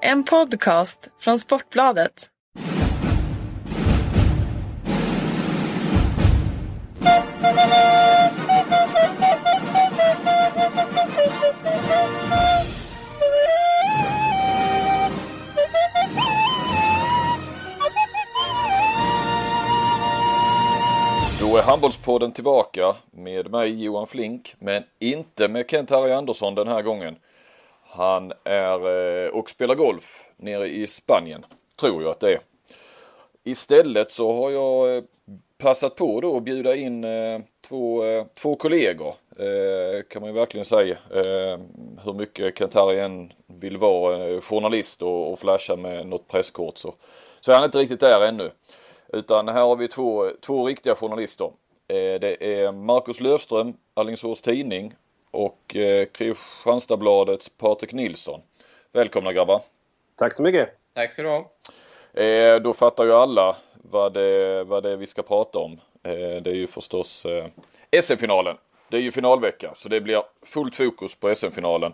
En podcast från Sportbladet. Då är Handbollspodden tillbaka med mig Johan Flink, men inte med Kent-Harry Andersson den här gången. Han är eh, och spelar golf nere i Spanien, tror jag att det är. Istället så har jag eh, passat på då att bjuda in eh, två, eh, två kollegor, kan man ju verkligen säga. Hur mycket Kent-Harry än vill vara journalist och, och flasha med något presskort så, så är han inte riktigt där ännu. Utan här har vi två, två riktiga journalister. Det är Marcus Löfström, Alingsås Tidning och eh, Kristianstadsbladets Patrik Nilsson. Välkomna grabbar! Tack så mycket! Tack ska du ha! Eh, då fattar ju alla vad det, vad det är vi ska prata om. Det är ju förstås SM-finalen. Det är ju finalvecka så det blir fullt fokus på SM-finalen.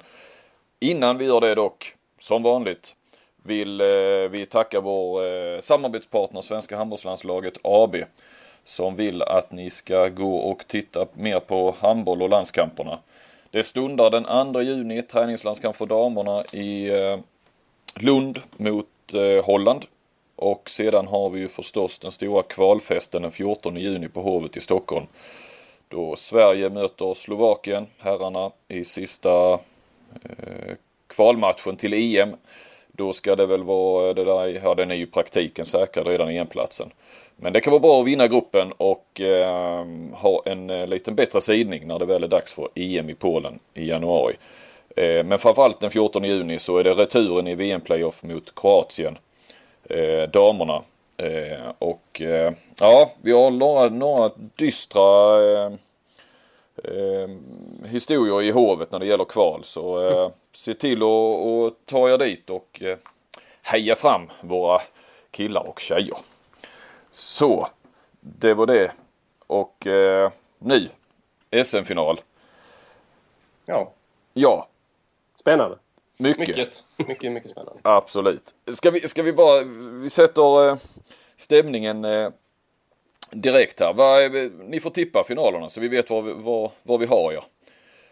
Innan vi gör det dock, som vanligt, vill eh, vi tacka vår eh, samarbetspartner Svenska handbollslandslaget AB som vill att ni ska gå och titta mer på handboll och landskamperna. Det stundar den 2 juni träningslandskamp för damerna i eh, Lund mot eh, Holland. Och sedan har vi ju förstås den stora kvalfesten den 14 juni på Hovet i Stockholm. Då Sverige möter Slovakien, herrarna, i sista eh, kvalmatchen till EM. Då ska det väl vara eh, det där, ja den är ju praktiken säkrad redan i enplatsen. Men det kan vara bra att vinna gruppen och eh, ha en eh, liten bättre sidning när det väl är dags för EM i Polen i januari. Eh, men framförallt den 14 juni så är det returen i VM-playoff mot Kroatien. Eh, damerna. Eh, och eh, ja, vi har några, några dystra eh, eh historier i hovet när det gäller kval. Så eh, se till att ta er dit och eh, heja fram våra killar och tjejer. Så, det var det. Och eh, nu, SM-final. Ja. Ja. Spännande. Mycket. Mycket, mycket, mycket spännande. Absolut. Ska vi, ska vi bara, vi sätter eh, stämningen eh, direkt här. Va, ni får tippa finalerna så vi vet vad vi, vad, vad vi har ja.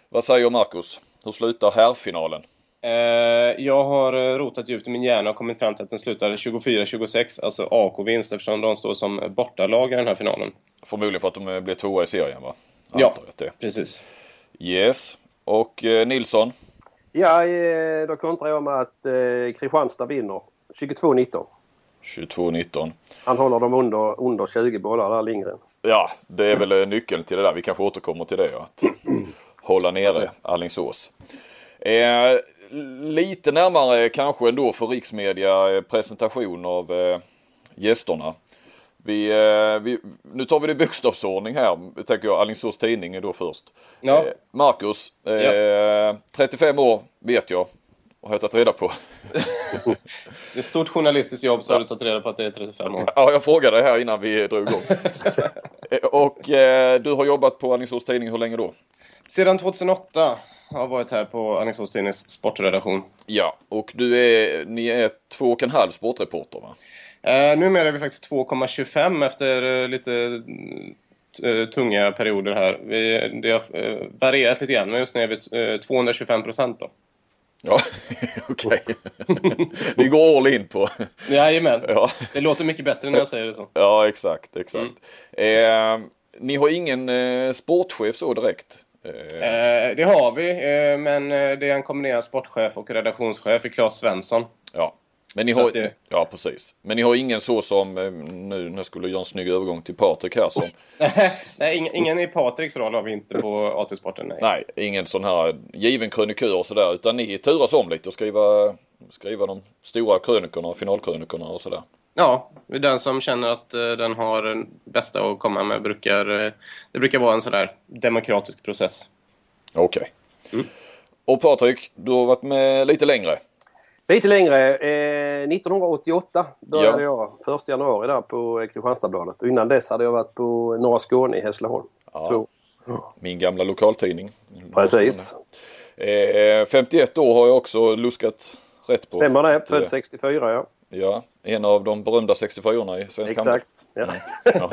Vad säger Marcus? Hur slutar herrfinalen? Eh, jag har eh, rotat djupt i min hjärna och kommit fram till att den slutar 24-26, alltså AK-vinst eftersom de står som bortalag i den här finalen. Förmodligen för att de eh, blir tvåa i serien va? Ja, precis. Yes. Och eh, Nilsson? Ja, då kontrar jag med att eh, Kristianstad vinner 22-19. 22-19. Han håller dem under, under 20 bollar där Lindgren. Ja, det är väl nyckeln till det där. Vi kanske återkommer till det. Att hålla nere Allingsås. Eh, lite närmare kanske ändå för riksmedia eh, presentation av eh, gästerna. Vi, eh, vi, nu tar vi det i bokstavsordning här, tänker jag. Allingsås tidning är då först. Ja. Eh, Marcus, ja. 35 år vet jag. Har jag tagit reda på. det är ett stort journalistiskt jobb så har du tagit reda på att det är 35 år. Ja, jag frågade här innan vi drog igång. och eh, du har jobbat på Alingsås Tidning hur länge då? Sedan 2008 har varit här på Alingsås Tidnings sportredaktion. Ja, och du är, ni är två och en halv sportreporter va? Eh, numera är vi faktiskt 2,25 efter eh, lite eh, tunga perioder här. Vi, det har eh, varierat lite grann, men just nu är vi 225 eh, procent då. Ja, okej. Vi går all in på... Jajamän. Ja. Det låter mycket bättre när jag säger det så. Ja, exakt, exakt. Mm. Eh, ni har ingen eh, sportchef så direkt? Eh, det har vi, eh, men eh, det är en kombinerad sportchef och redaktionschef i Claes Svensson. Ja. Men ni har, det... Ja precis. Men ni har ingen så som, eh, nu jag skulle göra en snygg övergång till Patrik här som... nej, ingen, ingen i Patriks roll har vi inte på AT-sporten. Nej. nej, ingen sån här given krönikör och sådär. Utan ni turas om lite och skriva, skriva de stora krönikorna och finalkrönikorna och sådär. Ja, den som känner att uh, den har bästa att komma med brukar... Uh, det brukar vara en sån där demokratisk process. Okej. Okay. Mm. Och Patrik, du har varit med lite längre. Lite längre. Eh, 1988 började ja. jag. 1 januari där på Kristianstadsbladet. Och innan dess hade jag varit på Norra Skåne i Hässleholm. Ja. Så. Min gamla lokaltidning. Precis. Eh, 51 år har jag också luskat rätt på. Stämmer det, född 64 ja. Ja, en av de berömda 64orna i svensk Exakt. Ja. Ja.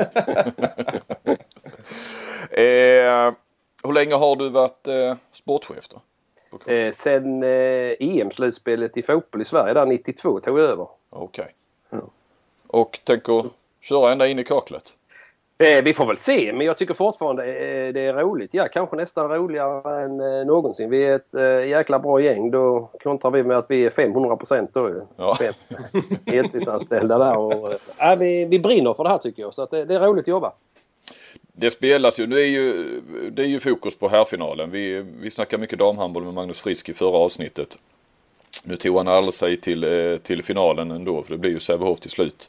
eh, hur länge har du varit eh, sportchef då? Eh, sen eh, EM-slutspelet i fotboll i Sverige där 92 tog jag över. Okej. Okay. Ja. Och tänker köra ända in i kaklet? Eh, vi får väl se, men jag tycker fortfarande eh, det är roligt. Ja, kanske nästan roligare än eh, någonsin. Vi är ett eh, jäkla bra gäng. Då kontrar vi med att vi är 500 procent då ju. Ja. Fem heltidsanställda där. Och, eh, vi, vi brinner för det här tycker jag. Så att det, det är roligt att jobba. Det spelas ju, nu är ju, det är ju fokus på herrfinalen. Vi, vi snackade mycket damhandboll med Magnus Frisk i förra avsnittet. Nu tog han aldrig sig till, eh, till finalen ändå för det blir ju Sävehof till slut.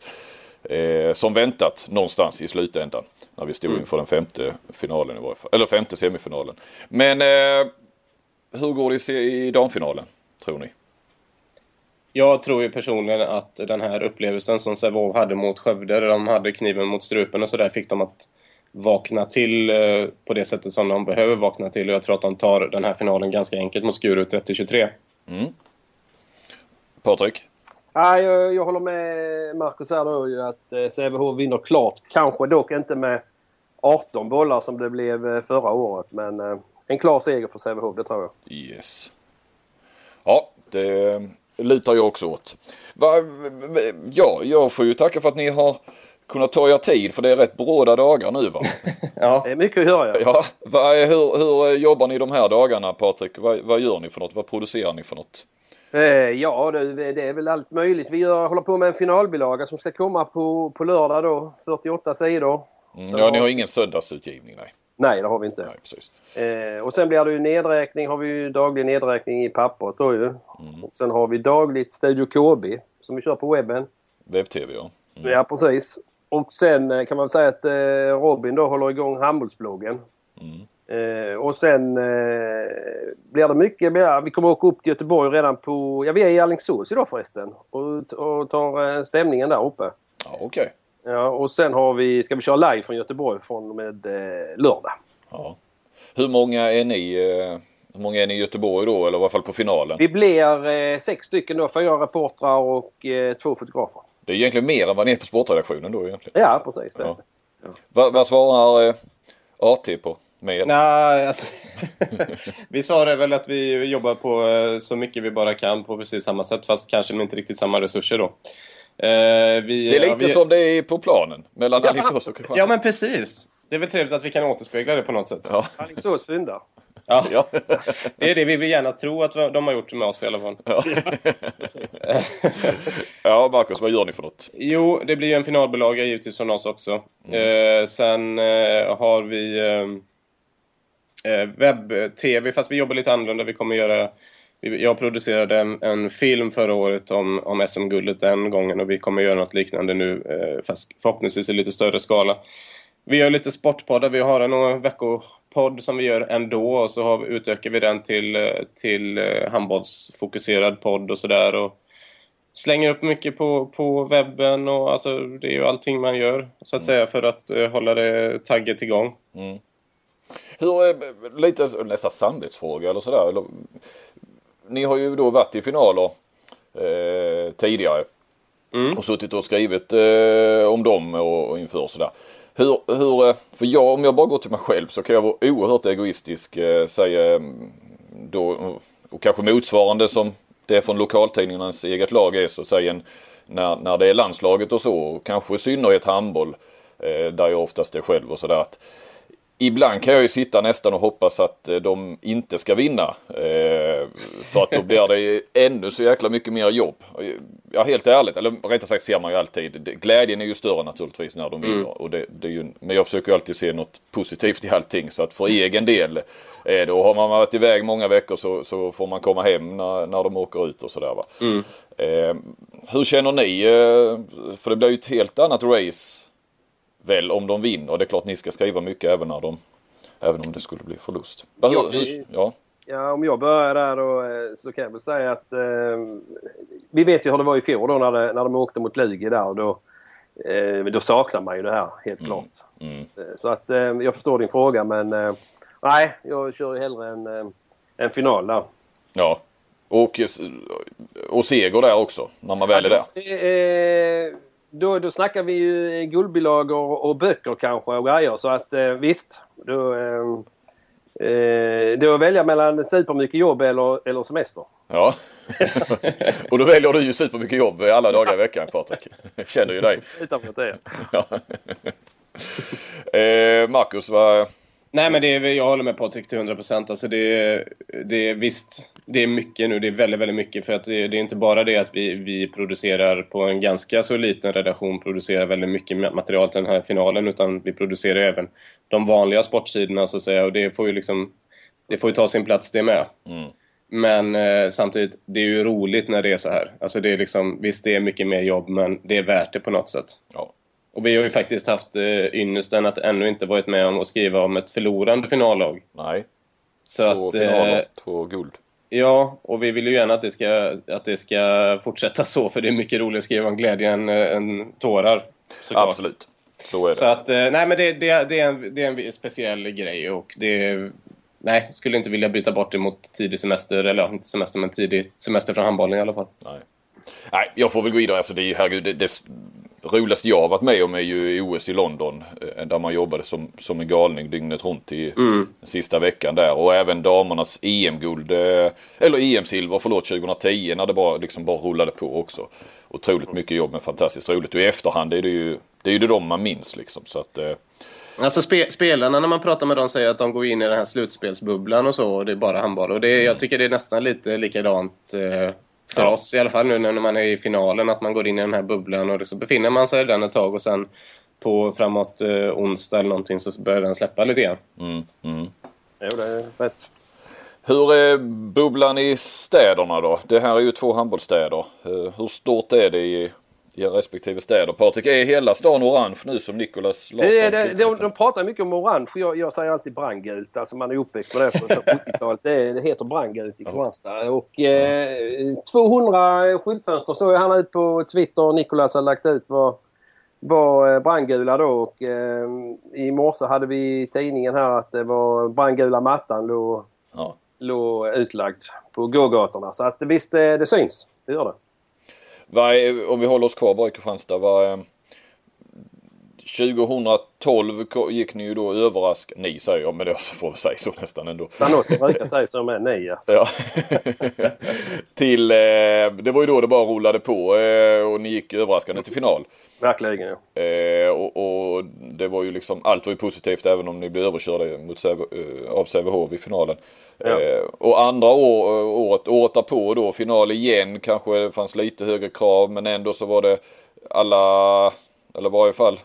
Eh, som väntat någonstans i slutändan. När vi stod inför den femte finalen i varje fall. Eller femte semifinalen. Men eh, hur går det i, i damfinalen tror ni? Jag tror ju personligen att den här upplevelsen som Sävehof hade mot Skövde, där de hade kniven mot strupen och sådär, fick dem att vakna till eh, på det sättet som de behöver vakna till. Och jag tror att de tar den här finalen ganska enkelt mot Skuru 30-23. Mm. Patrik? Ja, jag, jag håller med Marcus här då ju att eh, Sävehof vinner klart. Kanske dock inte med 18 bollar som det blev eh, förra året. Men eh, en klar seger för Sävehof, det tror jag. Yes. Ja, det lutar jag också åt. Va, ja, jag får ju tacka för att ni har kunnat ta er tid för det är rätt bråda dagar nu va? ja. Det är mycket att göra. Ja, va, hur, hur jobbar ni de här dagarna Patrik? Va, vad gör ni för något? Vad producerar ni för något? Eh, ja, det, är väl allt möjligt. Vi håller på med en finalbilaga som ska komma på, på lördag då. 48 sidor. Mm, ja, ni har ingen söndagsutgivning nej. Nej, det har vi inte. Nej, precis. Eh, och sen blir det ju nedräkning. Har vi ju daglig nedräkning i pappret då ju. Mm. Och sen har vi dagligt Studio KB som vi kör på webben. Webb-tv ja. Mm. Ja, precis. Och sen eh, kan man säga att eh, Robin då håller igång handbollsbloggen. Mm. Eh, och sen eh, blir det mycket mer. Vi kommer åka upp till Göteborg redan på... Ja, vi är i Alingsås idag förresten. Och, och tar eh, stämningen där uppe. Ja, okej. Okay. Ja, och sen har vi, ska vi köra live från Göteborg från och med eh, lördag. Ja. Hur många är ni? Eh, hur många är ni i Göteborg då? Eller i alla fall på finalen? Vi blir eh, sex stycken då. Fyra reportrar och eh, två fotografer. Det är egentligen mer än vad ni är på sportredaktionen då egentligen. Ja, precis. Det. Ja. Ja. Vad, vad svarar AT på? Med? Nej, alltså, vi svarar väl att vi jobbar på eh, så mycket vi bara kan på precis samma sätt fast kanske med inte riktigt samma resurser då. Eh, vi, det är lite ja, vi... som det är på planen mellan ja, Alingsås och Kristianstad. Ja men precis. Det är väl trevligt att vi kan återspegla det på något sätt. Ja. Alingsås syndar. Ja. ja. det är det vi vill gärna tro att de har gjort med oss i alla fall. Ja, ja Marcus, vad gör ni för något? Jo, det blir en finalbilaga givetvis från oss också. Mm. Eh, sen eh, har vi eh, eh webb-tv, fast vi jobbar lite annorlunda. Vi kommer göra jag producerade en, en, film förra året om, om SM-guldet den gången och vi kommer göra något liknande nu, eh, fast förhoppningsvis i lite större skala. Vi gör lite sportpoddar, vi har en veckopodd som vi gör ändå och så har vi, utökar vi den till, eh, till eh, handbollsfokuserad podd och sådär. Slänger upp mycket på, på webben och alltså det är ju allting man gör så att mm. säga för att uh, hålla det tagget igång. Mm. Hur, lite nästan samvetsfråga eller sådär. Ni har ju då varit i finaler eh, tidigare. Mm. Och suttit och skrivit eh, om dem och, och inför sådär. Hur, hur, eh, för jag, om jag bara går till mig själv så kan jag vara oerhört egoistisk, eh, säga mm, då, och kanske motsvarande som det från lokaltidningarnas eget lag är så säger en, när, när det är landslaget och så, och kanske i synnerhet handboll, eh, där jag oftast är själv och sådär ibland kan jag ju sitta nästan och hoppas att eh, de inte ska vinna. Eh, för att då blir det ännu så jäkla mycket mer jobb. Ja helt ärligt, eller rättare sagt ser man ju alltid. Glädjen är ju större naturligtvis när de vinner. Mm. Och det, det är ju, men jag försöker alltid se något positivt i allting. Så att för egen del, eh, då har man varit iväg många veckor så, så får man komma hem när, när de åker ut och sådär va. Mm. hur känner ni? för det blir ju ett helt annat race väl om de vinner. Det är klart ni ska skriva mycket även när de även om det skulle bli förlust. Ja, vi, ja. ja, om jag börjar där då eh, så kan jag väl säga att eh, vi vet ju hur det var i fjol då när, det, när de åkte mot Lugi där och då, eh, då saknar man ju det här helt mm. klart. Mm. Eh, så att eh, jag förstår din fråga men eh, nej, jag kör ju hellre en, en final där. Ja, och och seger där också när man väl är där. Eh, då, då snackar vi ju guldbilagor och böcker kanske och grejer så att eh, visst. Då, eh, eh, då välja mellan supermycket jobb eller, eller semester. Ja. och då väljer du ju supermycket jobb alla dagar i veckan Patrik. Känner ju dig. Utanför det. Ja. eh, Marcus, vad, Nej men det är, jag håller med Patrik till 100 procent. Alltså det, är, det är visst, det är mycket nu. Det är väldigt, väldigt mycket. För att det, det, är inte bara det att vi, vi producerar på en ganska så liten redaktion producerar väldigt mycket material till den här finalen. Utan vi producerar även de vanliga sportsidorna så att säga. Och det får ju liksom, det får ju ta sin plats det med. Mm. Men eh, samtidigt, det är ju roligt när det är så här. Alltså det är liksom, visst det är mycket mer jobb men det är värt det på något sätt. Ja. Och vi har ju faktiskt haft eh, ynnesten att ännu inte varit med om att skriva om ett förlorande finallag. Nej. Så två att, finaler, eh, två guld. Ja, och vi vill ju gärna att det, ska, att det ska fortsätta så för det är mycket roligare att skriva om glädje än, eh, än tårar. Såklart. Absolut. Så är det. Så att, eh, nej men det, det, det, är en, det är en speciell grej och det Nej, skulle inte vilja byta bort det mot tidig semester, eller inte semester men tidig semester från handbollen i alla fall. Nej. Nej, jag får väl gå vidare. Alltså det är ju herregud, det, det, roligaste jag varit med om är ju OS i London. Eh, där man jobbade som, som en galning dygnet runt i mm. sista veckan där. Och även damernas EM-guld, eh, eller EM-silver förlåt 2010 när det bara, liksom bara rullade på också. Otroligt mycket jobb men fantastiskt roligt. Och i efterhand är det ju det, är ju det de man minns liksom. Så att, eh, Alltså spe, spelarna när man pratar med dem säger att de går in i den här slutspelsbubblan och så och det är bara handboll. Och det, mm. jag tycker det är nästan lite likadant eh, för ja. oss i alla fall nu när man är i finalen, att man går in i den här bubblan och så befinner man sig i den ett tag och sen på framåt eh, onsdag eller någonting så börjar den släppa lite grann. Mm, mm. Jo, det är rätt. Hur är bubblan i städerna då? Det här är ju två handbollsstäder. Eh, hur stort är det i i respektive städer. Patrik, är hela stan orange nu som Nicolas Larsson? Det, det, de, de pratar mycket om orange. Jag, jag säger alltid brandgult. Alltså man är uppväxt med det från 70-talet. Det, det heter brandgult i Kristianstad. Och eh, 200 skyltfönster såg jag han ut på Twitter. Nicolas har lagt ut var, var eh, brandgula då. Och, eh, I morse hade vi i tidningen här att det var brandgula mattan låg, ja. låg utlagd på gågatorna. Så att visst, det, det syns. Det gör det. Vad är, om vi håller oss kvar bara i Kristianstad. Vad, 2012 gick ni ju då överrask... Ni säger jag men det får vi säga så nästan ändå. Sanotti brukar säga så med ni alltså. Ja. till, eh, det var ju då det bara rullade på eh, och ni gick överraskande till final. Verkligen ja. Eh, och, och, det var ju liksom, allt var ju positivt även om ni blev överkörda mot, eh, av Sävehof i finalen. Ja. Eh, och andra år, eh, året, året därpå då final igen kanske det fanns lite högre krav men ändå så var det alla, eller i varje fall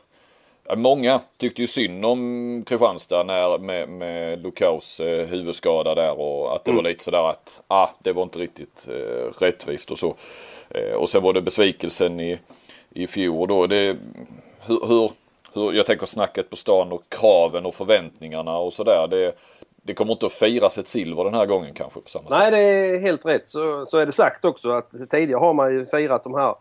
Många tyckte ju synd om Kristianstad när, med, med Lukaus eh, huvudskada där och att det mm. var lite sådär att ah, det var inte riktigt eh, rättvist och så. Eh, och sen var det besvikelsen i, i fjol då. Det, hur, hur, hur, jag tänker snacket på stan och kraven och förväntningarna och sådär. Det, det kommer inte att firas ett silver den här gången kanske på samma sätt. Nej, det är helt rätt. Så, så är det sagt också att tidigare har man ju firat de här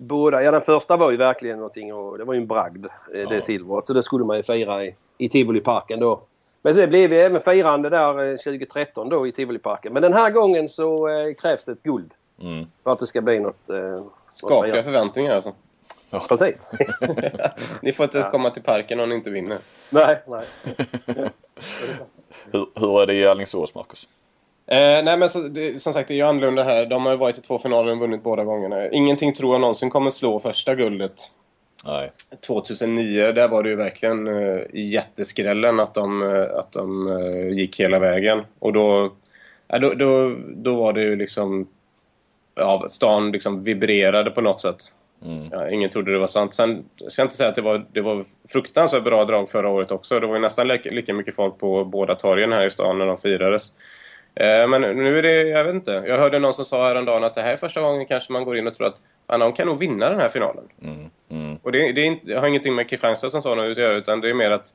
båda. Ja, den första var ju verkligen någonting och det var ju en bragd, eh, det ja. silvret. Så det skulle man ju fira i, i Tivoliparken då. Men så blev det även firande där 2013 eh, då i Tivoliparken. Men den här gången så eh, krävs det ett guld. Mm. För att det ska bli något... Eh, Skakiga förväntningar alltså. Ja. Precis. ni får inte ja. komma till parken om ni inte vinner. Nej, nej. hur, hur är det i Alingsås, Marcus? Eh, nej men så, det, som sagt, det är ju annorlunda här. De har ju varit i två finaler och vunnit båda gångerna. Ingenting tror jag någonsin kommer slå första guldet. Nej. 2009, där var det ju verkligen eh, jätteskrällen att de, eh, att de eh, gick hela vägen. Och då, ja, då, då, då var det ju liksom... Ja, stan liksom vibrerade på något sätt. Mm. Ja, ingen trodde det var sant. Sen ska jag inte säga att det var, det var fruktansvärt bra drag förra året också. Det var ju nästan lika, lika mycket folk på båda torgen här i stan när de firades. Eh, men nu är det, jag vet inte. Jag hörde någon som sa häromdagen att det här är första gången kanske man går in och tror att de kan nog vinna den här finalen. Mm, mm. Och det, det, är inte, det har ingenting med Kristianstad som sådan att göra utan det är mer att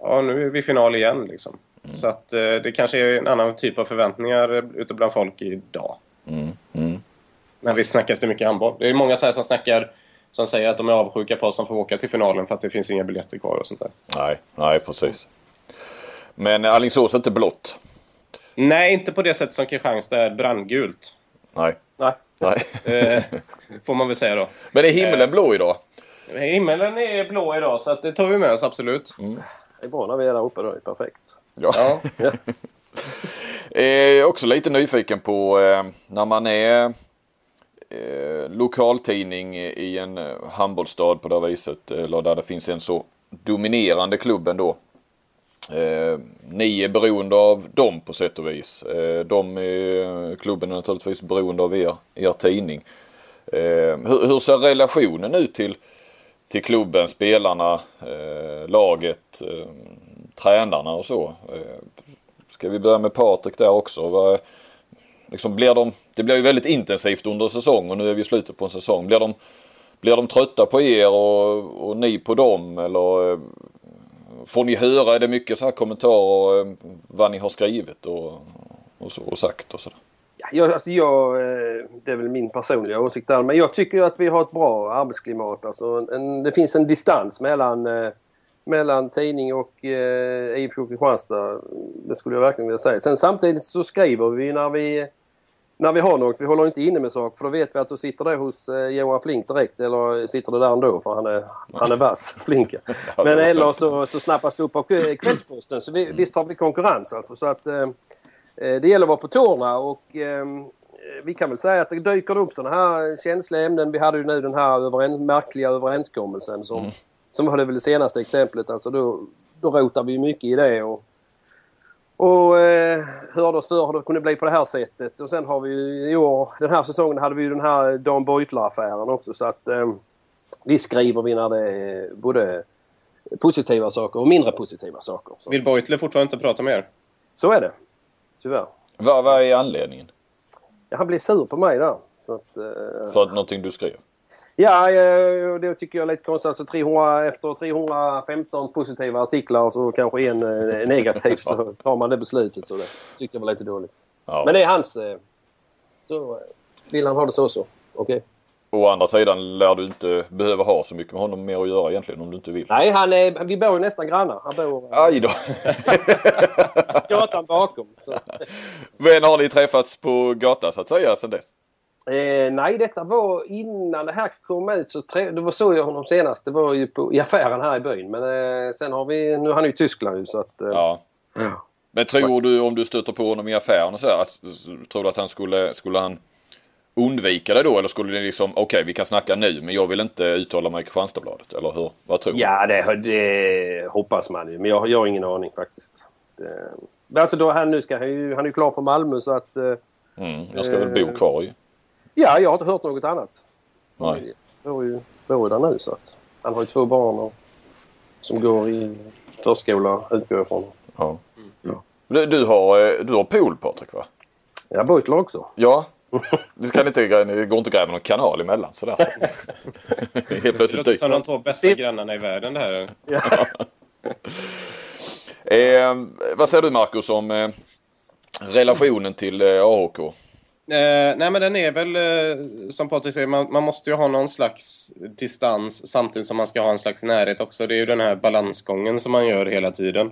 ja, nu är vi final igen liksom. Mm. Så att eh, det kanske är en annan typ av förväntningar ute bland folk idag. Mm, mm. Men vi snackar så mycket handboll. Det är många så här som snackar som säger att de är avsjuka på oss som får åka till finalen för att det finns inga biljetter kvar och sånt där. Nej, nej precis. Men Alingsås är inte blått. Nej, inte på det sätt som Kristianstad är brandgult. Nej. Nej, Nej. Eh, får man väl säga då. Men är himlen blå idag? Himmelen är blå idag så att det tar vi med oss absolut. Det är bra när vi är där uppe då. Det är perfekt. Ja. Ja. Eh, också lite nyfiken på eh, när man är eh, lokaltidning i en eh, handbollsstad på det här viset eller där det finns en så dominerande klubb ändå. Eh, ni är beroende av dem på sätt och vis. Eh, de är, klubben är naturligtvis beroende av er, er tidning. Eh, hur, hur ser relationen ut till, till klubben, spelarna, eh, laget, eh, tränarna och så? Eh, ska vi börja med Patrik där också? Var, liksom blir de, det blir ju väldigt intensivt under säsong och nu är vi i slutet på en säsong. Blir de, blir de trötta på er och, och ni på dem eller eh, får ni höra, är det mycket så här kommentarer eh, vad ni har skrivit och, och, så, och sagt och sådär? Ja, jag, alltså jag, eh, det är väl min personliga åsikt där. Men jag tycker att vi har ett bra arbetsklimat. Alltså en, det finns en distans mellan, eh, mellan tidning och eh, IFK Kristianstad. Det skulle jag verkligen vilja säga. Sen samtidigt så skriver vi när vi, när vi har något. Vi håller inte inne med saker för då vet vi att då sitter det hos eh, Johan Flink direkt eller sitter det där ändå för han är, han är vass, Flink. Ja, Men eller så, så snappas det upp av Kv- Kvällsposten. Så vi, visst har vi konkurrens alltså. Så att, eh, eh, det gäller att vara på tårna och eh, vi kan väl säga att det dyker upp sådana här känsliga ämnen. Vi hade ju nu den här överens, märkliga överenskommelsen som, som var det väl det senaste exemplet. Alltså då, då rotar vi mycket i det och, och eh, hörde oss för hur det kunde bli på det här sättet. Och sen har vi ju i år, den här säsongen hade vi ju den här Dan Beutler-affären också så att eh, vi skriver vi när det är både positiva saker och mindre positiva saker. Så, Vill Beutler fortfarande inte prata med er? så är det. Tyvärr. Vad, vad är anledningen? Ja, han blev sur på mig där. Så att, eh, För att någonting du skrev? Ja, eh, det tycker jag är lite konstigt. Alltså 300, efter 315 positiva artiklar så kanske en eh, negativ så tar man det beslutet. Så det tycker jag var lite dåligt. Ja. Men det är hans... eh, Så vill han ha det så så. Okej. Å andra sidan lär du inte behöva ha så mycket med honom mer att göra egentligen om du inte vill. Nej, han är, vi bor ju nästan grannar. Han bor Aj då! gatan bakom. Så. Men har ni träffats på gatan så att säga sen dess? Eh, nej, detta var innan det här kom ut. Så tre, det var så jag honom senast. Det var ju på, i affären här i byn. Men eh, sen har vi... Nu är han ju i Tyskland så att... Eh, Ja. ja. Men tror du om du stöter på honom i affären och så här, att- tror du att han skulle, skulle han undvika det då eller skulle det liksom, okej vi kan snacka nu men jag vill inte uttala mig i Kristianstadsbladet eller hur? Vad tror du? Ja, det, det hoppas man ju. Men jag, jag har ingen aning faktiskt. Det, men alltså då, han, nu ska han, ju, han är ju klar för Malmö så att... Eh, Mm, jag ska väl bo kvar ju. Ja, jag har inte hört något annat. Nej. Jag bor ju, bor där nu så att... Han har ju två barn och, som går i förskola utgår jag ifrån. Ja. Ja. Du, du, har, eh, du har pool Patrik va? Ja, Beutler också. Ja. Du kan inte, det går inte att gräva någon kanal emellan sådär. Helt Det plötsligt låter dyker som de två bästa grannarna i världen det här. Eh, vad säger du Marcus om eh, relationen till eh, AHK? Eh, nej men den är väl eh, som Patrik säger, man, man måste ju ha någon slags distans samtidigt som man ska ha en slags närhet också. Det är ju den här balansgången som man gör hela tiden.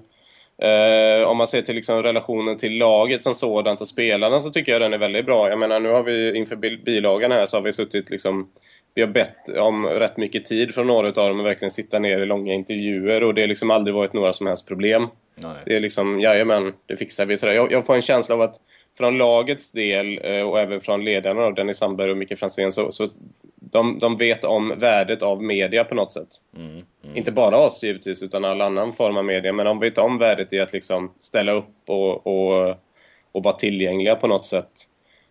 Eh, om man ser till liksom relationen till laget som sådant och spelarna så tycker jag den är väldigt bra. Jag menar nu har vi inför bil- bilagan här så har vi suttit liksom vi har bett om rätt mycket tid från några av dem att verkligen sitta ner i långa intervjuer och det har liksom aldrig varit några som helst problem. Nej. Det är liksom, jajamän, det fixar vi. Sådär. Jag, jag får en känsla av att från lagets del eh, och även från ledarna av Dennis Sandberg och Micke Franzén så, så de, de vet om värdet av media på något sätt. Mm, mm. Inte bara oss givetvis, utan all annan form av media. Men de vet om värdet i att liksom ställa upp och, och, och vara tillgängliga på något sätt.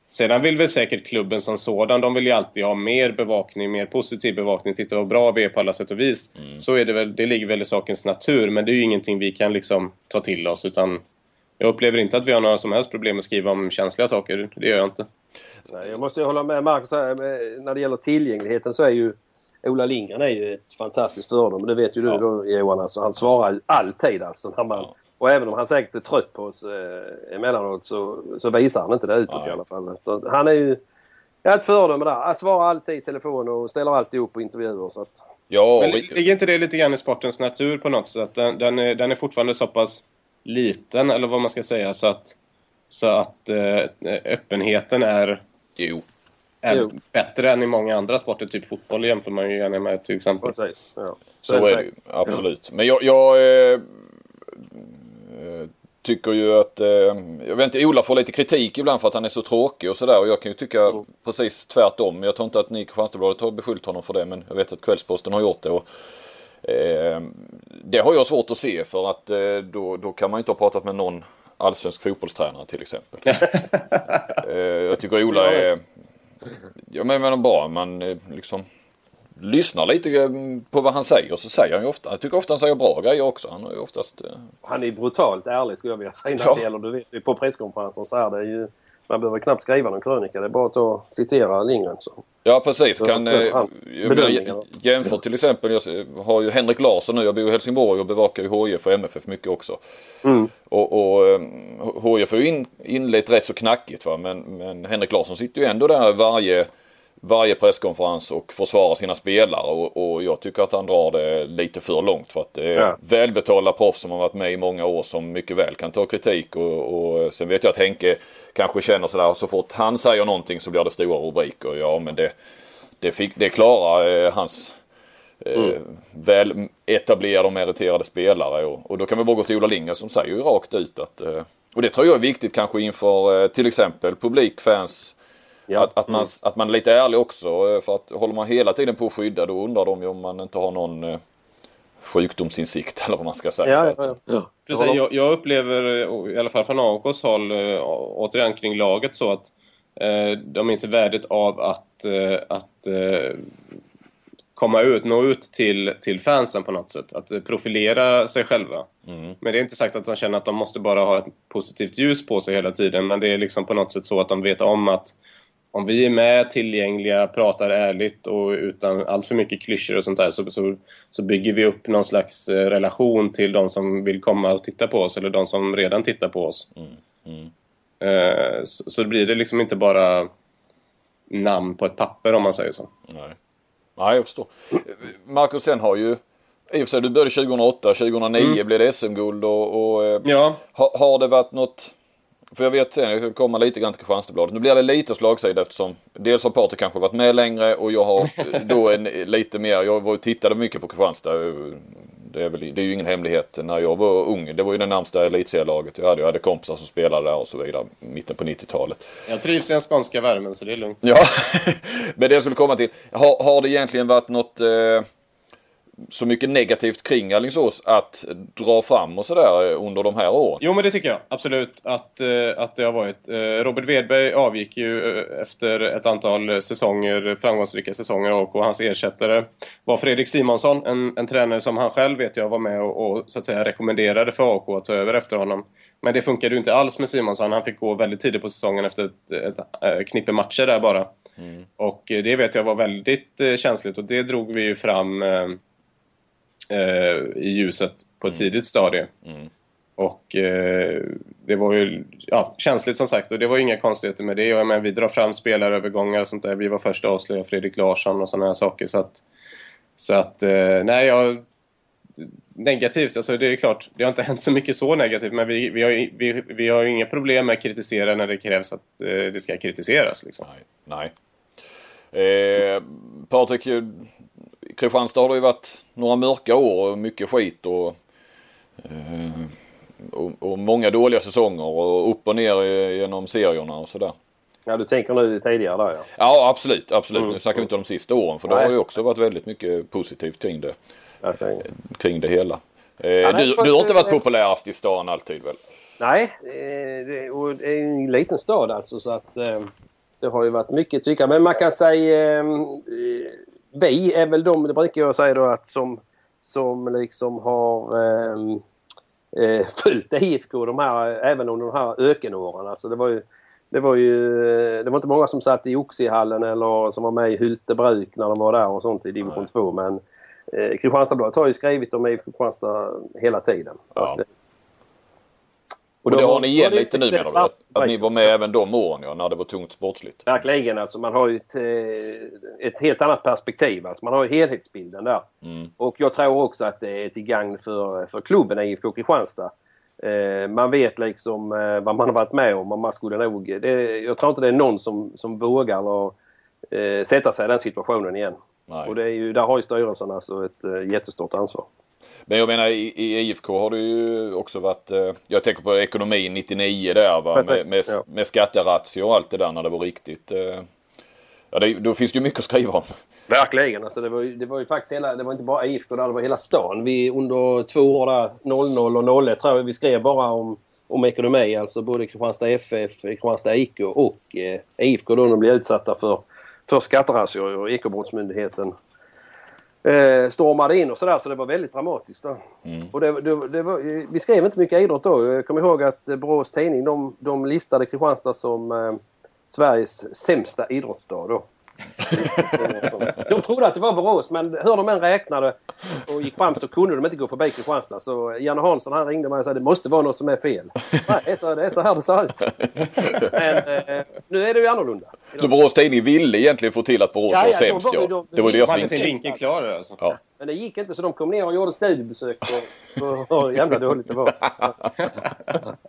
Sedan vill väl säkert klubben som sådan, de vill ju alltid ha mer bevakning, mer positiv bevakning. Titta vad bra vi är på alla sätt och vis. Så är det väl, det ligger väl i sakens natur, men det är ju ingenting vi kan liksom ta till oss. Utan jag upplever inte att vi har några som helst problem att skriva om känsliga saker. Det gör jag inte. Nej, jag måste ju hålla med Marcus här. När det gäller tillgängligheten så är ju Ola Lindgren är ju ett fantastiskt föredöme. Det vet ju du Ja. då Johan. Alltså, han svarar ju alltid alltså. När man, Ja. Och även om han säkert är trött på oss eh, emellanåt så, så visar han inte det utåt Nej. i alla fall. Så han är ju ja, ett föredöme där. Han svarar alltid i telefon och ställer alltid upp på intervjuer. Så att, Ja, Men ligger inte det lite grann i sportens natur på något sätt? Den, den, är, den är fortfarande så pass liten, eller vad man ska säga, så att, så att eh, öppenheten är... jo. är jo. bättre än i många andra sporter. Typ fotboll jämför man ju gärna med till exempel. Precis. Ja. Så, så är det ju. Absolut. Ja. Men jag, jag eh, tycker ju att, eh, jag vet inte, Ola får lite kritik ibland för att han är så tråkig och sådär och jag kan ju tycka mm. precis tvärtom. Jag tror inte att ni Kristianstadsbladet har beskyllt honom för det men jag vet att Kvällsposten har gjort det. Och, eh, det har jag svårt att se för att eh, då, då kan man inte ha pratat med någon allsvensk fotbollstränare till exempel. eh, jag tycker Ola är, jag menar bara man eh, liksom lyssnar lite eh, på vad han säger så säger han ju ofta, jag tycker ofta han säger bra grejer också. Han är ju oftast... Eh... Han är brutalt ärlig skulle jag vilja säga när ja. det gäller, du vet på presskonferenser så är det ju man behöver knappt skriva någon krönika. Det är bara att ta, citera Lindgren. Så. Ja precis. Så, kan, eh, jämför till exempel, jag har ju Henrik Larsson nu. Jag bor i Helsingborg och bevakar ju HIF och MFF mycket också. Mm. Och, och HIF har ju in, inlett rätt så knackigt va. Men, men Henrik Larsson sitter ju ändå där varje varje presskonferens och försvara sina spelare och, och, jag tycker att han drar det lite för långt för att det är ja. välbetalda proffs som har varit med i många år som mycket väl kan ta kritik och, och sen vet jag att Henke kanske känner sådär så fort han säger någonting så blir det stora rubriker. Ja men det, det, fick, det klarar eh, hans eh, mm. väl etablerade och meriterade spelare och, och då kan vi bara gå till Ola Lindgren som säger ju rakt ut att eh, och det tror jag är viktigt kanske inför eh, till exempel publik, fans Ja. Att, att, man, mm. att man är lite ärlig också eh, för att håller man hela tiden på att skydda då undrar de ju om man inte har någon eh, sjukdomsinsikt eller vad man ska säga. Ja, ja, ja. Precis, jag, jag, upplever i alla fall från AIKs håll återigen kring laget så att eh, de inser värdet av att, eh, att eh, komma ut, nå ut till, till fansen på något sätt. Att profilera sig själva. Mm. Men det är inte sagt att de känner att de måste bara ha ett positivt ljus på sig hela tiden. Men det är liksom på något sätt så att de vet om att om vi är med, tillgängliga, pratar ärligt och utan allt för mycket klyschor och sånt där så, så, så, bygger vi upp någon slags eh, relation till de som vill komma och titta på oss eller de som redan tittar på oss. Mm. Mm. Eh, så, så blir det liksom inte bara namn på ett papper om man säger så. Nej, Nej jag förstår. Marcus, sen har ju i och för sig, du började 2008, 2009 mm. blev det SM-guld och, och eh, ja. har, har det varit något för jag vet sen, jag ska komma lite grann till Kristianstadsbladet. Nu blir det lite slagsida eftersom dels har Patrik kanske varit med längre och jag har då en lite mer, jag var, tittade mycket på Kristianstad. Det är, väl, det är ju ingen hemlighet när jag var ung. Det var ju det närmsta elitserielaget jag hade. Jag hade kompisar som spelade där och så vidare. Mitten på 90-talet. Jag trivs i den skånska värmen så det är lugnt. Ja, men det jag skulle komma till. Har, har det egentligen varit något eh, så mycket negativt kring Alingsås att dra fram och sådär under de här åren? Jo men det tycker jag absolut att, eh, att det har varit. Eh, Robert Wedberg avgick ju eh, efter ett antal säsonger, framgångsrika säsonger och hans ersättare var Fredrik Simonsson, en, en tränare som han själv vet jag var med och, och så att säga rekommenderade för AK att ta över efter honom. Men det funkade ju inte alls med Simonsson. Han fick gå väldigt tidigt på säsongen efter ett, ett, ett knippe matcher där bara. Mm. Och det vet jag var väldigt känsligt och det drog vi ju fram i ljuset på ett mm. tidigt stadie. Mm. Och eh, det var ju ja, känsligt som sagt och det var inga konstigheter med det. Jag menar, vi drar fram spelarövergångar och sånt där. Vi var först att avslöja Fredrik Larsson och sådana här saker. Så att, så att eh, nej, jag... Negativt, alltså det är klart, det har inte hänt så mycket så negativt men vi, vi, har, vi, vi har inga problem med att kritisera när det krävs att eh, det ska kritiseras. Liksom. Nej. nej. Eh, Patrik, Kristianstad har det ju varit några mörka år och mycket skit och, eh, och, och, många dåliga säsonger och upp och ner genom serierna och sådär. Ja du tänker nu tidigare där ja. Ja absolut, absolut. Mm. Nu snackar vi inte om de sista åren för då har det också varit väldigt mycket positivt kring det. Okay. Kring det hela. Eh, ja, du, du har inte varit populärast i stan alltid väl? Nej, eh, och det är en liten stad alltså så att det har ju varit mycket tycka. Men man kan säga vi är väl de, det brukar jag säga då, att som, som liksom har ehm, eh, följt IFK de här, även under de här ökenåren. Alltså det var ju det var ju det var inte många som satt i Oxiehallen eller som var med i Hyltebruk när de var där och sånt i division 2 men eh, Kristianstadsbladet har ju skrivit om IFK Kristianstad hela tiden. Ja. Att, och, och det har ni igen lite nu menar du? Att, att ni var med även de åren ja, när det var tungt sportsligt? Verkligen alltså. Man har ju ett, eh, ett helt annat perspektiv. Alltså man har ju helhetsbilden där. Mm. Och jag tror också att det är till gagn för, för klubben IFK Kristianstad. Eh, man vet liksom eh, vad man har varit med om och man skulle nog... Det, jag tror inte det är någon som, som vågar eh, sätta sig i den situationen igen. Nej. Och det är ju, där har ju styrelsen alltså ett jättestort ansvar. Men jag menar i, i IFK har det ju också varit, eh, jag tänker på ekonomin 99 där va, Precis, med, med, ja. med skatterazzior och allt det där när det var riktigt. Eh, ja, det, då finns det ju mycket att skriva om. Verkligen. Alltså det, var det var ju faktiskt hela, det var inte bara IFK där, det var hela stan. Vi under två år där, 00 och 01 tror jag, vi skrev bara om, om ekonomi. Alltså både Kristianstad FF, Kristianstad IK och eh, IFK då de blev utsatta för, för skatterazzior och Ekobrottsmyndigheten eh, stormade in och sådär så det var väldigt dramatiskt. Då. Och det, det, det var, vi skrev inte mycket idrott då. Jag kommer ihåg att eh, Borås Tidning de, de listade Kristianstad som eh, Sveriges sämsta idrottsstad då. De trodde att det var Borås men hur de än räknade och gick fram så kunde de inte gå förbi Kristianstad. Så Janne Hansson han ringde mig och sa det måste vara något som är fel. Nej, så, det är så här det ser ut. Men eh, nu är det ju annorlunda. Så Borås Tidning ville egentligen få till att Borås Ja, var ja, sämst var ja. de- Det var de deras vinkel. sin vinkel klar alltså. Ja. Men det gick inte så de kom ner och gjorde studiebesök på hur jävla dåligt det var.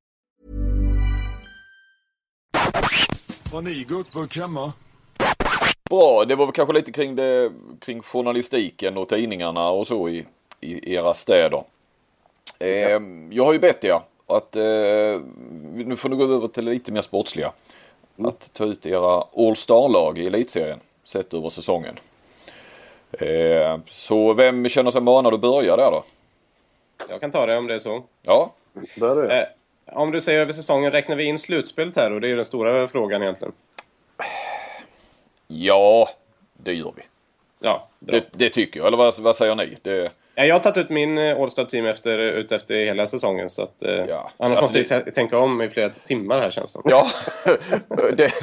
Har ni guckburk hemma? Bra, det var väl kanske lite kring, det, kring journalistiken och tidningarna och så i, i era städer. Eh, jag har ju bett er att, eh, nu får ni gå över till lite mer sportsliga. Att ta ut era All Star-lag i elitserien sett över säsongen. Eh, så vem känner sig manad att börja där då? Jag kan ta det om det är så. Ja, Där är det. Om du säger över säsongen, räknar vi in slutspelet här? Och det är ju den stora frågan egentligen. ja det gör vi. Ja. Det, det tycker jag, eller vad, vad säger ni? Det, Ja, jag har tagit ut min eh, All-Star-team efter, ut efter hela säsongen. Så att, eh, Ja. Annars Alltså måste vi det- tä- tänka om i flera timmar här känns det. Ja, det,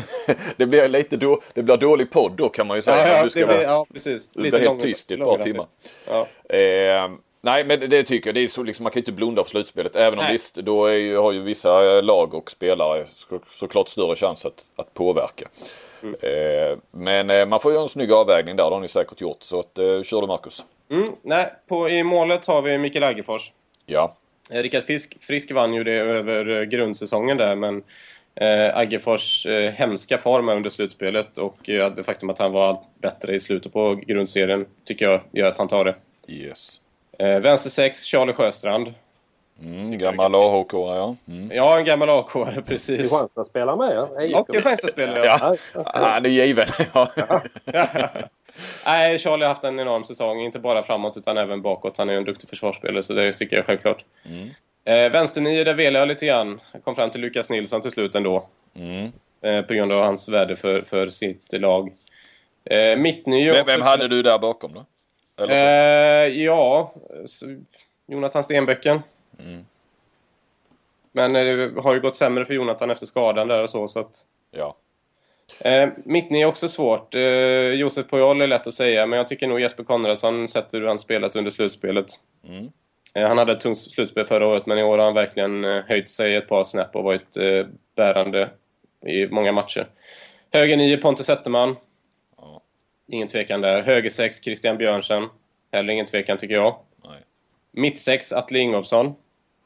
det blir lite då, det blir dålig podd då kan man ju säga. ja, ja, du ska det blir, vara- ja precis. du blir helt lång- tyst i ett par timmar. Ja. Eh, nej men det tycker jag. Det är så liksom, man kan inte blunda för slutspelet. Även om Nej. visst, då ju, har ju vissa eh, lag och spelare så, såklart större chans att, att påverka. Mm. Eh, men eh, man får göra en snygg avvägning där. Det har ni säkert gjort. Så att, eh, kör du Marcus. Mm, nej, på, i målet har vi Mikael Aggefors. Ja. Eh, Rickard Frisk, Frisk vann ju det över eh, grundsäsongen där, men eh, Aggefors eh, hemska form under slutspelet och eh, det faktum att han var bättre i slutet på grundserien tycker jag gör att han tar det. Yes. Eh, vänster 6, Charlie Sjöstrand. Mm, gammal AHK ja. Mm. Ja, en gammal AK, precis. Kristianstad spelar med ja. Och Kristianstadsspelare, ja. Ja, han är given. Ja. Nej, Charlie har haft en enorm säsong, inte bara framåt utan även bakåt. Han är en duktig försvarsspelare, så det tycker jag självklart. Mm. Eh, vänsternio, där velade jag lite grann. Jag kom fram till Lukas Nilsson till slut ändå. Mm. Eh, på grund av hans värde för, för sitt lag. Eh, mittnio... Vem, vem hade du där bakom då? Eller? Eh, ja, Jonathan Stenbäcken. Mm. Men eh, det har ju gått sämre för Jonathan efter skadan där och så, så att... Ja. Eh, Mittni är också svårt. Eh, Josef Pujol är lätt att säga, men jag tycker nog Jesper Konradsson, sett hur han spelat under slutspelet. Mm. Eh, han hade ett tungt slutspel förra året, men i år har han verkligen eh, höjt sig ett par snäpp och varit eh, bärande i många matcher. Höger 9, Pontus Zetterman. Ja. Ingen tvekan där. Höger 6, Christian Björnsen. Heller ingen tvekan tycker jag. Nej. Mitt 6, Atle Ingolfsson.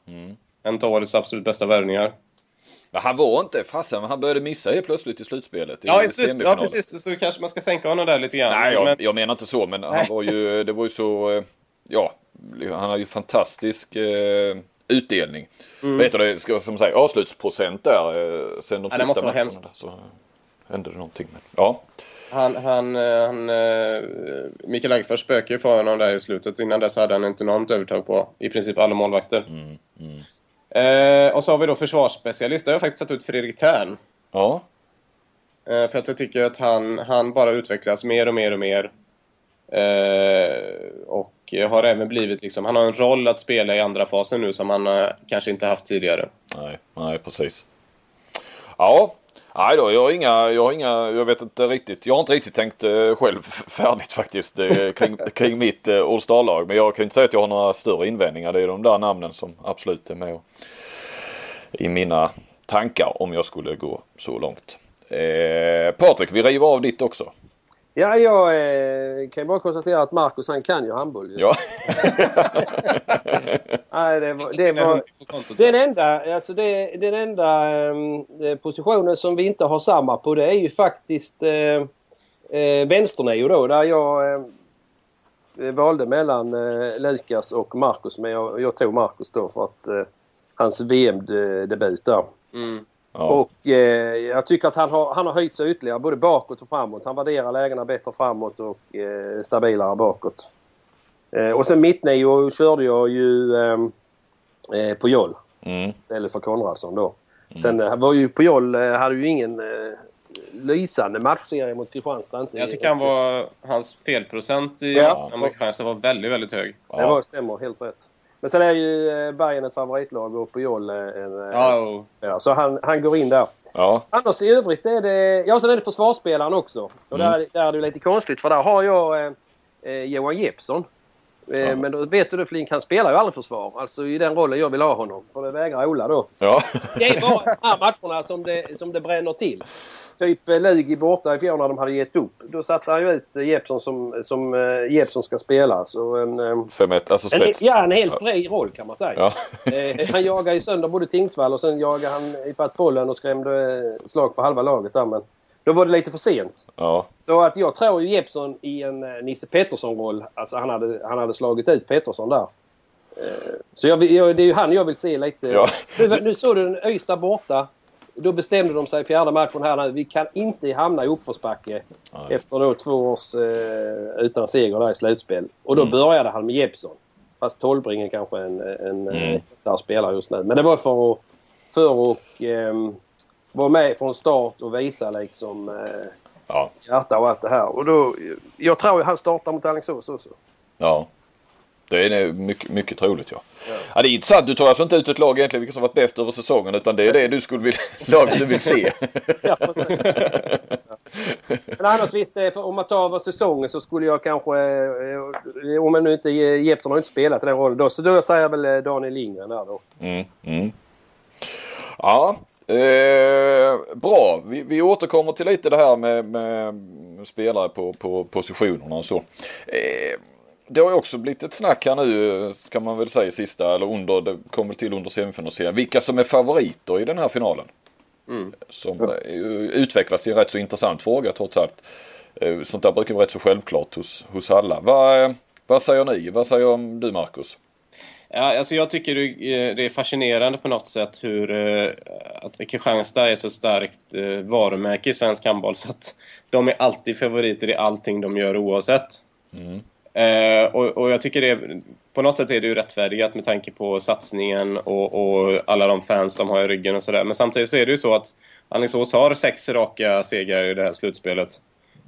Mm. En av årets absolut bästa värvningar. Men han var inte fasen, han började missa helt plötsligt i slutspelet. Ja, i slut, ja, precis. Så kanske man ska sänka honom där lite grann. Nej, jag, men, jag menar inte så, men han var ju, det var ju så, eh, ja, han har ju fantastisk eh, utdelning. Vet du det, ska, som säger avslutsprocent där eh, sen de Mm. Ja, sista matcherna. så hände det någonting. Men, ja, Han, han, eh, han, eh, Mikael Aggefors spökade ju för honom där i slutet. Innan dess hade han ett enormt övertag på i princip alla målvakter. Mm, Eh, och så har vi då försvarsspecialist. Där har jag faktiskt tagit ut Fredrik Thern. ja, Eh, för att jag tycker att han, han bara utvecklas mer och mer och mer. Eh, och har även blivit liksom, han har en roll att spela i andra fasen nu som han kanske inte haft tidigare. nej, nej precis. Ja, Nej då, jag har inga, jag har inga, jag vet inte riktigt. Jag har inte riktigt tänkt eh, själv färdigt faktiskt eh, kring, kring mitt eh, All Star-lag. Men jag kan inte säga att jag har några större invändningar. Det är de där namnen som absolut är med och, i mina tankar om jag skulle gå så långt. Eh, Patrik, vi river av ditt också. Ja, jag eh, kan bara konstatera att Marcus han kan ju handboll. Ja. Nej, det var, det var den enda, alltså det, den enda eh, positionen som vi inte har samma på det är ju faktiskt eh, eh, vänsternio då där jag eh, valde mellan eh, Lukas och Marcus men jag, jag tog Marcus då för att eh, hans VM-debut där. Mm. Ja. Och eh, jag tycker att han har, han har höjt sig ytterligare både bakåt och framåt. Han värderar lägena bättre framåt och eh, stabilare bakåt. Eh, och sen mittnio körde jag ju eh, eh, på Joll Mm. istället för Konradsson då. Sen eh, var ju Pujol eh, hade ju ingen eh, lysande matchserie mot Kristianstad. Inte. Jag tycker han var, hans felprocent i Ja. ja. Kristianstad var väldigt, väldigt hög. Det var, stämmer helt rätt. Men sen är ju eh, Bayern ett favoritlag och Pujol eh, en... eh, Ja, så han, han går in där. Ja. Annars i övrigt är det... Ja, sen är det försvarsspelaren också. Och där, där är det lite konstigt för där har jag eh, eh, Johan Jeppsson. Eh, Ja. Men då vet du Flink, han spelar ju aldrig försvar. Alltså i den rollen jag vill ha honom. För det vägrar Ola då. Ja. Det är bara de här matcherna som det, som det bränner till. Typ eh, Lugi borta i fjol när de hade gett upp. Då satte han ju ut eh, Jeppsson som, som eh, Jeppsson ska spela. Så en, eh, Fem ett, alltså en, spets. ja, en helt fri roll kan man säga. Ja. Han jagade ju sönder både Tingsvall och sen jagade han ifatt bollen och skrämde slag på halva laget där. Men då var det lite för sent. Ja. Så att jag tror ju Jeppsson i en Nisse Pettersson-roll. Alltså han hade, han hade slagit ut Pettersson där. Så jag, jag, det är ju han jag vill se lite. Ja. Nu, nu såg du Ystad borta. Då bestämde de sig i fjärde matchen här. Vi kan inte hamna i uppförsbacke efter då två års eh, utan seger där i slutspel. Och då Mm. började han med Jeppsson. Fast Tolbring är kanske en, en Mm. mm. spelare just nu. Men det var för att, för att ehm, vara med från start och visa liksom eh, Ja. hjärta och allt det här. Och då, jag tror han startar mot Alingsås också. Ja. Det är mycket, mycket troligt ja. ja. det är intressant. Du tar alltså inte ut ett lag egentligen vilka som varit bäst över säsongen utan det är det du skulle vilja, laget du vill se. Ja, Men annars visst, om man tar över säsongen så skulle jag kanske... eh, Om jag nu inte... Jeppsson har inte spelat den rollen då. Så då säger jag väl eh, Daniel Lindgren där då. Mm, mm. Ja, eh, bra. Vi, vi återkommer till lite det här med, med spelare på, på positionerna och så. Eh, det har ju också blivit ett snack här nu ska man väl säga sista eller under, det kom väl till under semifinalserien. Vilka som är favoriter i den här finalen. Som eh, utvecklas till en rätt så intressant fråga trots allt. Eh, Sånt där brukar vara rätt så självklart hos, hos alla. Vad, eh, vad säger ni? Vad säger du Marcus? ja, alltså jag tycker det är- fascinerande på något sätt hur att Kristianstad är så starkt varumärke i svensk handboll så att de är alltid favoriter i allting de gör oavsett. Eh, och, och jag tycker det på något sätt är det ju rättfärdigat med tanke på satsningen och, och alla de fans de har i ryggen och sådär. Men samtidigt så är det ju så att Alingsås har sex raka segrar i det här slutspelet.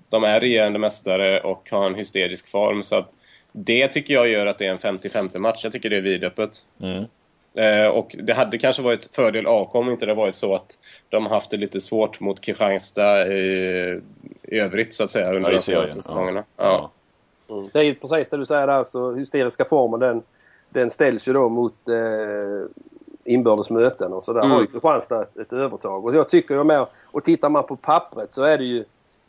De är regerande mästare och har en hysterisk form så att det tycker jag gör att det är en 50-50 match. Jag tycker det är vidöppet. Eh, och det hade kanske varit fördel AK om inte det varit så att de haft det lite svårt mot Kristianstad i, i övrigt så att säga under Ja, de senaste serien, ja. säsongerna. Ja. Mm. Det är ju precis det du säger där. Så hysteriska formen den, den ställs ju då mot eh, inbördes möten och så där Mm. har ju Kristianstad ett, ett övertag. Och jag tycker ju mer, och tittar man på pappret så är det ju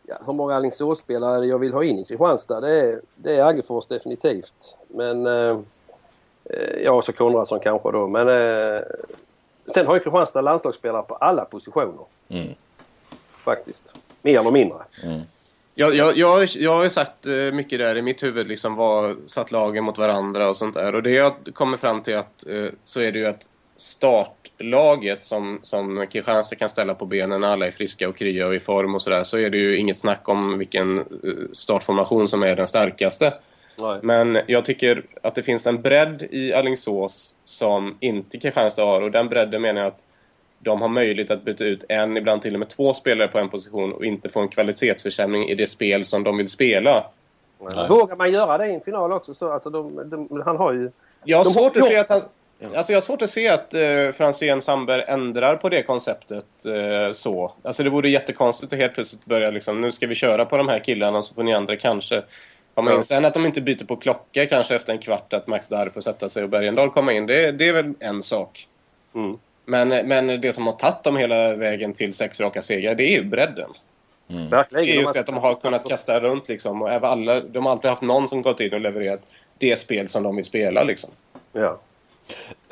ja, hur många Alingsåsspelare jag vill ha in i Kristianstad. Det är, det är Aggefors definitivt. Men eh, eh, ja, så Konradsson kanske då. Men eh, sen har ju Kristianstad landslagsspelare på alla positioner. Mm. Faktiskt. Mer eller mindre. Jag, jag, jag, jag har ju sagt eh, mycket där i mitt huvud, liksom vad satt lagen mot varandra och sånt där. Och det jag kommer fram till att eh, så är det ju att startlaget som, som Kristianstad kan ställa på benen när alla är friska och krya och i form och sådär, så är det ju inget snack om vilken eh, startformation som är den starkaste. Nej. Men jag tycker att det finns en bredd i Alingsås som inte Kristianstad har och den bredden menar jag att de har möjlighet att byta ut en, ibland till och med två spelare på en position och inte få en kvalitetsförsämring i det spel som de vill spela. Vågar man göra det i en final också? Så, alltså, de, de, han har ju... Jag har svårt att de- se att han... Alltså jag har svårt att se att eh, Franzén Sandberg ändrar på det konceptet eh, så. Alltså det vore jättekonstigt att helt plötsligt börja liksom, nu ska vi köra på de här killarna så får ni andra kanske komma in. Ja. Sen att de inte byter på klocka kanske efter en kvart att Max Darr får sätta sig och Bergendahl komma in, det, det är väl en sak. Mm. Men, men det som har tagit dem hela vägen till sex raka segrar, det är ju bredden. Verkligen. Det är just det att de har kunnat kasta runt liksom. Och även alla, de har alltid haft någon som gått in och levererat det spel som de vill spela liksom. Ja.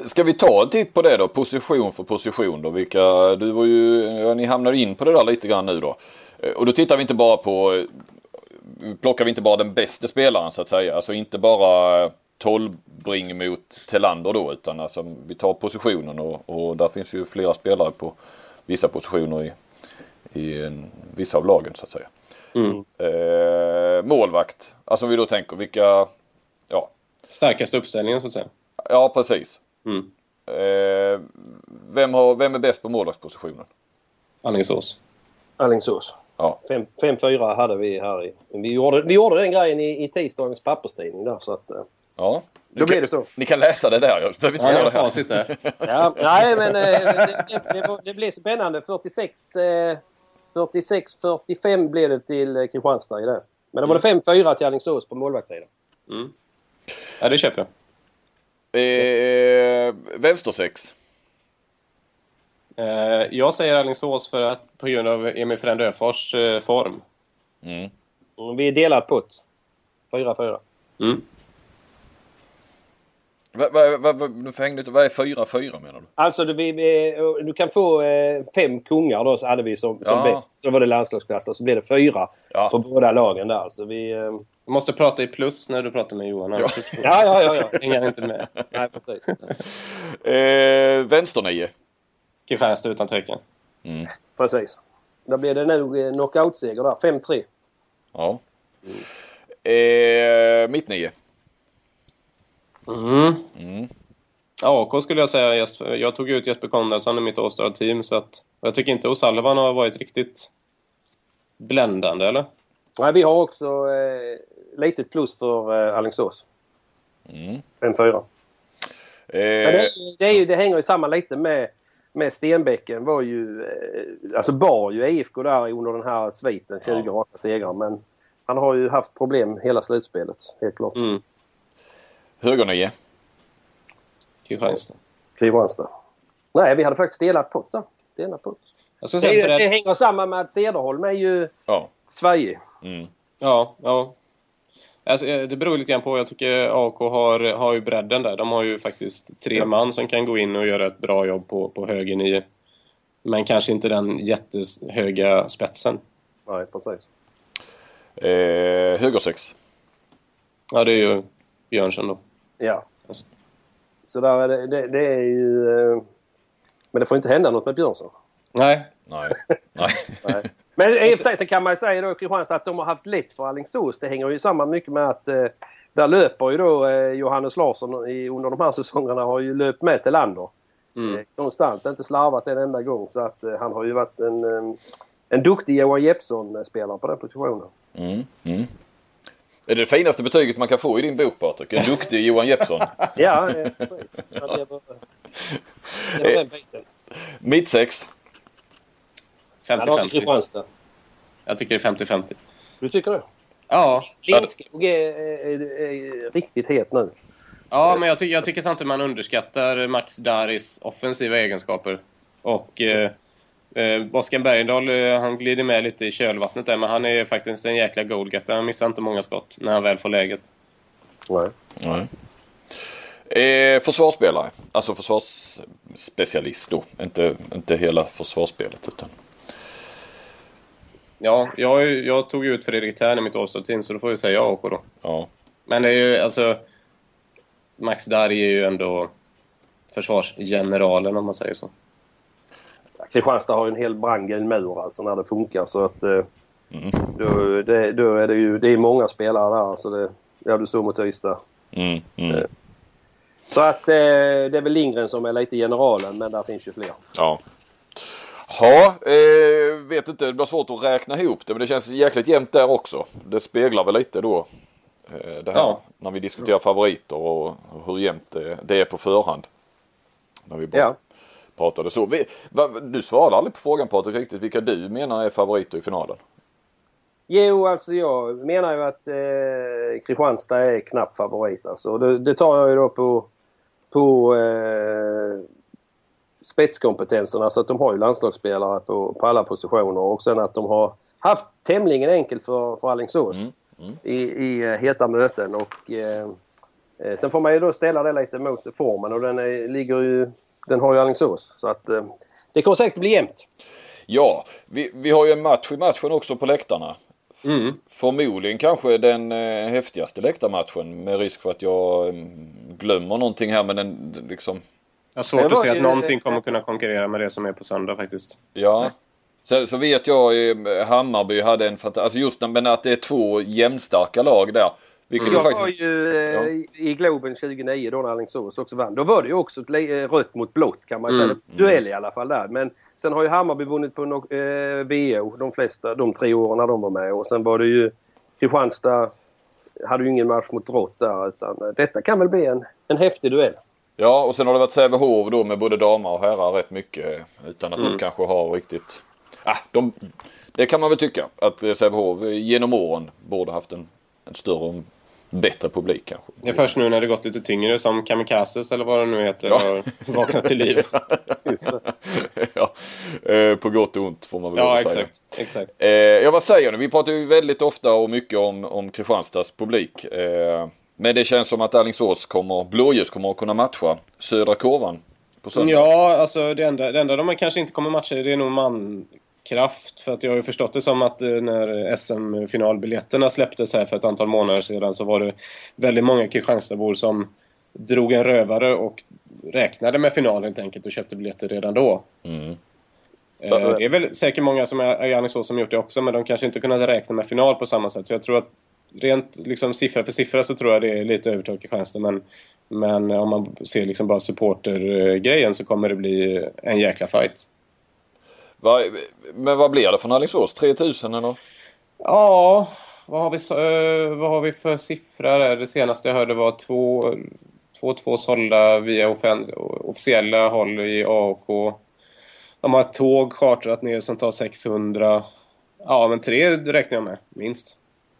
Ska vi ta en titt på det då? Position för position då. Vilka, du var ju, ja, ni hamnar in på det där lite grann nu då. Eh, Och då tittar vi inte bara på, plockar vi inte bara den bästa spelaren så att säga. Alltså inte bara 12 bring mot Telander då utan alltså vi tar positionen och, och där finns ju flera spelare på vissa positioner i, i en, vissa av lagen så att säga. Eh, målvakt, alltså om vi då tänker vilka, ja, Starkaste uppställningen så att säga. ja precis. Mm. Eh, vem, har, vem är bäst på målvaktspositionen? Alingsås. Alingsås. Ja. 5-4 hade vi här i. Vi gjorde, vi gjorde den grejen i, i tisdagens papperstidning där så att... ja. Då blir kan- det så. Ni kan läsa det där. Jag behöver inte Ja, göra jag det här. facit där. Ja, nej men eh, det, det, det, blev spännande. 46, eh, 46-45 blev det till Kristianstad i det. Men då var det 5-4 till Alingsås på målvaktssidan. Ja, det köper jag. Eh, vänstersex. Eh, jag säger Alingsås för att på grund av Emil Frend Öfors eh, form. Mm. Mm, Vi är delad pott. 4-4. Mm. Vad va, va, va, nu. Vad är 4-4 menar du? Alltså du, vi, vi- du kan få eh, fem kungar då så hade vi som, som Ja. bäst. Så var det landslagsklass så blev det fyra Ja. på båda lagen där. Så vi, eh, Du måste prata i plus när du pratar med Johan. annars ja, ja, ja. ja. hänger inte med. Nej, precis. Eh, vänsternio. Kristianstad utan tvekan. precis. Då blev det nog eh, knockoutseger där. 5-3. Ja. Eh, mittnio. Mm. Mm. AK skulle jag säga. Jag tog ut Jesper Konradsson i mitt All-Star-team. Så att, och jag tycker inte O'Sullivan har varit riktigt bländande, eller? Nej, vi har också eh, litet plus för eh, Alingsås. Mm. 5-4. Eh, det, det, är ju, det hänger ju samman lite med, med Stenbäcken var ju, eh, alltså bar ju IFK där under den här sviten, 20 Ja. raka segrar. Men han har ju haft problem hela slutspelet, helt klart. Mm. Högernio. Kristianstad. Kristianstad. Nej, vi hade faktiskt delat pott där. Delat pott. Det, det bredd... hänger samman med att Cederholm är ju Ja. svajig. Mm. Ja, ja. Alltså, eh, det beror lite grann på. Jag tycker AK har, har ju bredden där. De har ju faktiskt tre man som kan gå in och göra ett bra jobb på, på höger nio. Men kanske inte den jättehöga spetsen. Nej, precis. Eh, högersex. Ja, det är ju Björnsson då. Ja. Alltså. Så där är det, det, det är ju... eh, Men det får inte hända något med Björnsson. Nej. Nej. Nej. Nej. Men i och för sig så kan man ju säga då Kristianstad att de har haft lätt för Alingsås. Det hänger ju samman mycket med att eh, där löper ju då eh, Johannes Larsson i, under de här säsongerna har ju löpt med till Lander. Mm. Eh, konstant, inte slarvat en enda gång. Så att eh, han har ju varit en, eh, en duktig Johan Jeppsson-spelare på den positionen. Mm. Mm. Är det det finaste betyget man kan få i din bok Patrik? En duktig Johan Jeppsson. Ja, precis. Det var, det var den biten. Mittsex. Han har 50-50. Kristianstad. Jag tycker det är 50-50. Du tycker det? Ja. Lindskog är, är, är riktigt het nu. Ja, men jag, ty jag tycker samtidigt man underskattar Max Daris offensiva egenskaper. Och eh, eh, Oskar Bergendahl, eh, han glider med lite i kölvattnet där, men han är faktiskt en jäkla goalgetter. Han missar inte många skott när han väl får läget. Nej. Nej. Eh, försvarsspelare. Alltså försvarsspecialist då. Inte, inte hela försvarsspelet utan. Ja, jag, jag tog ut Fredrik Thern i mitt All-Star-team, så då får vi säga AK då. Ja. Men det är ju alltså... Max Dari är ju ändå försvarsgeneralen om man säger så. Kristianstad har ju en hel brandgul mur alltså när det funkar så att eh, Mm. då, det, då är det ju det är många spelare där. Alltså det, ja, du såg mot Ystad. Mm, mm. Så att eh, det är väl Lindgren som är lite generalen men där finns ju fler. Ja. Ja, eh, vet inte. Det blir svårt att räkna ihop det men det känns jäkligt jämnt där också. Det speglar väl lite då eh, det här Ja. när vi diskuterar favoriter och, och hur jämnt det, det är på förhand. När vi bara Ja. Pratade så. Vi, va, du svarade aldrig på frågan Patrik riktigt vilka du menar är favoriter i finalen. Jo, alltså jag menar ju att eh, Kristianstad är knapp favorit. Alltså. Det, det tar jag ju då på, på eh, spetskompetenserna. Så att de har ju landslagsspelare på, på alla positioner och sen att de har haft tämligen enkelt för, för Alingsås i, i eh, heta möten. Och, eh, eh, sen får man ju då ställa det lite mot formen och den, är, ligger ju, den har ju Alingsås. Så att eh, det kommer säkert bli jämnt. Ja, vi, vi har ju en match i matchen också på läktarna. Mm. Förmodligen kanske den eh, häftigaste läktarmatchen med risk för att jag mm, glömmer någonting här men den liksom Jag har svårt Det att se att någonting kommer kunna konkurrera med det som är på söndag faktiskt. Ja. Så, så vet jag eh, Hammarby hade en fanta- alltså just men att det är två jämnstarka lag där. Vilket Jag ju faktiskt... var ju eh, Ja. i- i Globen 2009 då när Alingsås också vann. Då var det ju också ett eh, rött mot blått kan man säga. Mm. Duell i alla fall där. Men sen har ju Hammarby vunnit på no- eh, VO de flesta, de tre åren när de var med. Och sen var det ju Kristianstad hade ju ingen match mot rått där utan eh, detta kan väl bli en, en häftig duell. Ja och sen har det varit Sävehof då med både damer och herrar rätt mycket utan att de Mm. kanske har riktigt... Ah, de... Det kan man väl tycka att eh, Sävehof eh, genom åren borde haft en, en större och bättre publik kanske. Det är först nu när det gått lite tyngre som Kamikazes eller vad det nu heter Ja. har vaknat till liv. Ja, eh, på gott och ont får man väl Ja, att säga. exakt. exakt. Eh, ja vad säger ni? Vi pratar ju väldigt ofta och mycket om, om Kristianstads publik. Eh, men det känns som att Alingsås kommer, blåljus kommer att kunna matcha södra kurvan. Ja, alltså det enda, det enda de kanske inte kommer matcha det är nog mankraft. För att jag har ju förstått det som att eh, när SM-finalbiljetterna släpptes här för ett antal månader sedan så var det väldigt många Kristianstadsbor som drog en rövare och räknade med final helt enkelt och köpte biljetter redan då. Mm. Eh, Det är väl säkert många som är i Alingsås som gjort det också men de kanske inte kunnat räkna med final på samma sätt. Så jag tror att rent liksom, siffra för siffra så tror jag det är lite övertag Kristianstad men men om man ser liksom bara supportergrejen så kommer det bli en jäkla fight. Men vad blir det från Alingsås? 3000 eller? Ja, vad har vi, eh, vad har vi för siffror där? Det senaste jag hörde var två, två, två sålda via officiella håll i AOK. De har ett tåg chartrat ner som tar 600. Ja, men tre räknar jag med, minst.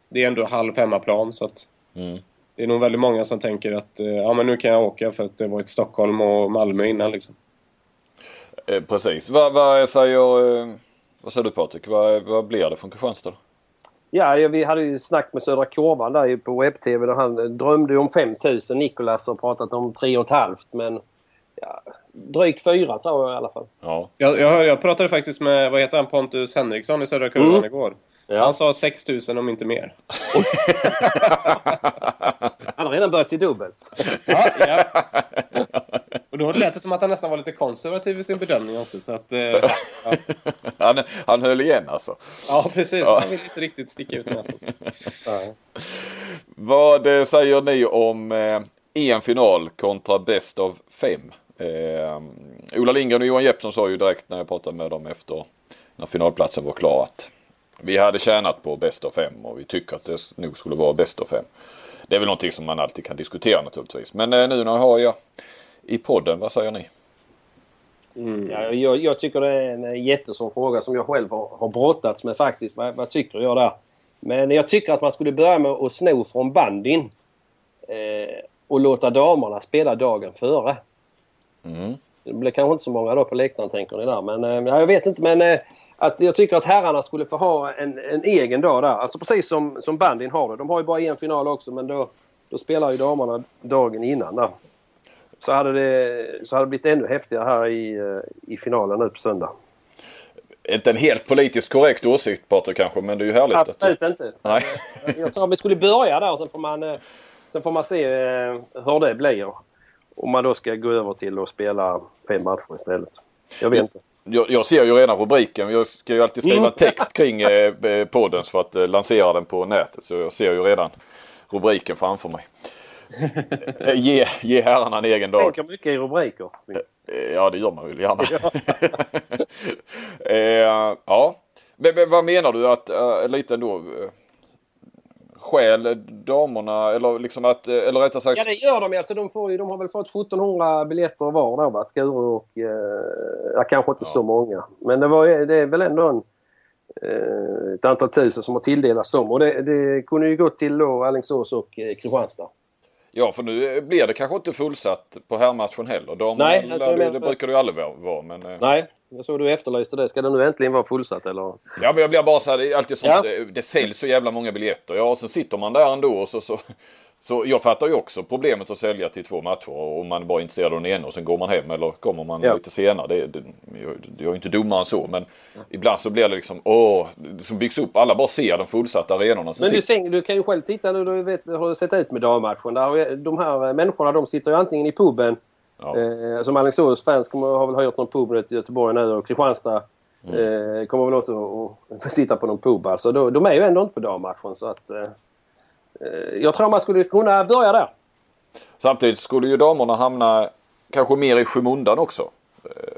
Det är ändå halv hemmaplan så att Mm. det är nog väldigt många som tänker att eh, ja, men nu kan jag åka för att det var ett Stockholm och Malmö innan liksom. Eh, precis. Vad, vad säger, eh, vad säger du Patrik? Vad, vad blir det från Kristianstad? Ja, vi hade ju snack med Södra Kurvan där på webb-tv. Han drömde ju om 5000. Nikolas har pratat om 3,5 men ja, drygt 4 tror jag i alla fall. Ja. Jag, jag, jag pratade faktiskt med, vad heter han, Pontus Henriksson i Södra Kurvan Mm. igår. Ja. Han sa 6000 om inte mer. Han har redan börjat i dubbelt. Ja, ja. Och då lät det som att han nästan var lite konservativ i sin bedömning också. Så att, eh, ja. Han, han höll igen alltså. ja, precis. Ja. Han vill inte riktigt sticka ut näsan. Vad eh, säger ni om eh, en final kontra bäst av fem? Eh, Ola Lindgren och Johan Jeppsson sa ju direkt när jag pratade med dem efter när finalplatsen var klar att vi hade tjänat på bäst av fem och vi tycker att det nog skulle vara bäst av fem. Det är väl någonting som man alltid kan diskutera naturligtvis. Men eh, nu när jag har jag i podden, vad säger ni? Ja, jag, jag tycker det är en jättesvår fråga som jag själv har, har brottats med faktiskt. Vad, vad tycker jag där? Men jag tycker att man skulle börja med att sno från bandin. Eh, och låta damerna spela dagen före. Mm. Det blir kanske inte så många då på läktaren tänker ni där. Men eh, ja, jag vet inte. Men eh, att jag tycker att herrarna skulle få ha en, en egen dag där. Alltså precis som, som bandin har det. De har ju bara en final också men då, då spelar ju damerna dagen innan där. Så hade det, så hade det blivit ännu häftigare här i, eh, i finalen nu på söndag. Inte en helt politiskt korrekt åsikt Patrik kanske men det är ju härligt att Absolut du... inte. Nej. Jag tror att vi skulle börja där och sen får man, eh, sen får man se eh, hur det blir. Om man då ska gå över till att spela fem matcher istället. Jag vet inte. Jag, jag ser ju redan rubriken. Jag ska ju alltid skriva Mm. text kring eh, eh, podden för att eh, lansera den på nätet. Så jag ser ju redan rubriken framför mig. Eh, ge, ge herrarna en egen dag. Tänker mycket i rubriker. Eh, Ja det gör man väl gärna. eh, ja. Men, men vad menar du att, lite ändå. Stjäl damerna eller liksom att, eller rättare sagt. Ja det gör de alltså. De, får ju, de har väl fått 1700 biljetter var då va? Skuru och... Eh, kanske inte Ja. så många. Men det, var, det är väl ändå en, eh, ett antal tusen som har tilldelats dem. Och det, det kunde ju gå till då Alingsås och eh, Kristianstad. Ja för nu blir det kanske inte fullsatt på herrmatchen heller. Damerna, Nej, det, det brukar det ju aldrig vara- vara men. eh, Nej, jag såg du efterlyste det. Ska det nu äntligen vara fullsatt eller? Ja men jag blir bara så här, det är alltid sånt, Ja. det, det säljs så jävla många biljetter. Ja och sen sitter man där ändå och så, så så jag fattar ju också problemet att sälja till två matcher och man är bara intresserad av den ena och sen går man hem eller kommer man Ja. lite senare. Det, det, jag, är inte dummare än så men ibland så blir det liksom åh, det som byggs upp. Alla bara ser de fullsatta arenorna. Så Men du, sitter, du kan ju själv titta nu. Du vet, har du sett ut med dammatchen? Där, de här människorna de sitter ju antingen i puben. Ja. Eh, som Alingsås fans kommer, har väl hyrt någon pub i Göteborg nu och Kristianstad eh, kommer väl också att sitta på någon pub. Alltså, de, de är ju ändå inte på dammatchen så att... Eh, eh, jag tror man skulle kunna börja där. Samtidigt skulle ju damerna hamna kanske mer i skymundan också.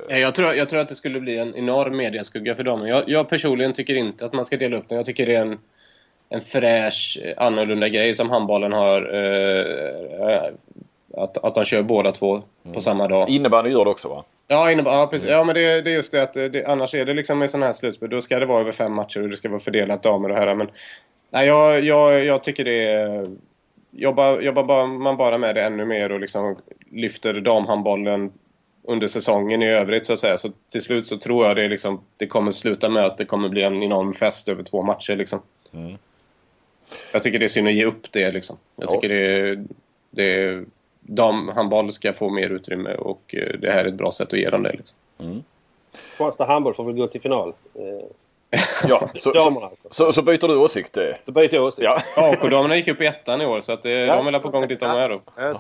Ja, Jag tror, jag tror att det skulle bli en enorm mediaskugga för dem. Jag, jag personligen tycker inte att man ska dela upp den. Jag tycker det är en, en fräsch, eh, annorlunda grej som handbollen har. Eh, att, att de kör båda två på samma dag. Innebandy gör det också va? Ja, ja, precis. ja men det, det är just det att det, annars är det liksom med sådana här slutspel. Då ska det vara över fem matcher och det ska vara fördelat damer och herrar. Men nej, jag, jag, jag tycker det är... Jobbar, jobbar bara, man bara med det ännu mer och liksom lyfter damhandbollen under säsongen i övrigt så att säga. Så till slut så tror jag det, liksom, det kommer sluta med att det kommer bli en enorm fest över två matcher liksom. Jag tycker det är synd att ge upp det liksom. Jag Ja. tycker det, det damhandboll ska få mer utrymme och eh, det här är ett bra sätt att ge dem det liksom. Kristianstad handboll får väl gå till final. Eh, Ja, så, damerna alltså. så, så byter du åsikt. eh. Så byter jag åsikt. Ja. AK-damerna gick upp i ettan i år så att det, de är på gång dit de är då. Ja,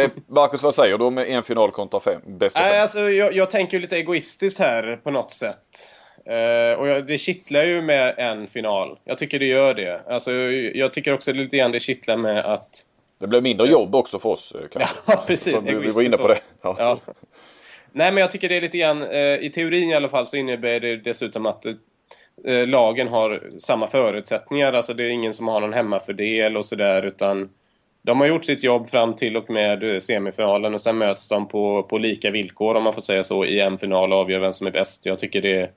Eh, Marcus, vad säger du om en final kontra fem? Bästa Nej, fem? alltså, jag, jag tänker lite egoistiskt här på något sätt. Eh, och jag, det kittlar ju med en final. Jag tycker det gör det. Alltså, jag tycker också lite grann det kittlar med att... Det blev mindre jobb också för oss eh, kanske. Ja, precis. Så vi, var inne på det. Ja. Ja. Nej, men jag tycker det är lite grann... Eh, I teorin i alla fall så innebär det dessutom att eh, lagen har samma förutsättningar. Alltså det är ingen som har någon hemmafördel och sådär utan de har gjort sitt jobb fram till och med semifinalen och sen möts de på, på lika villkor om man får säga så i en final och avgör vem som är bäst. Jag tycker det är,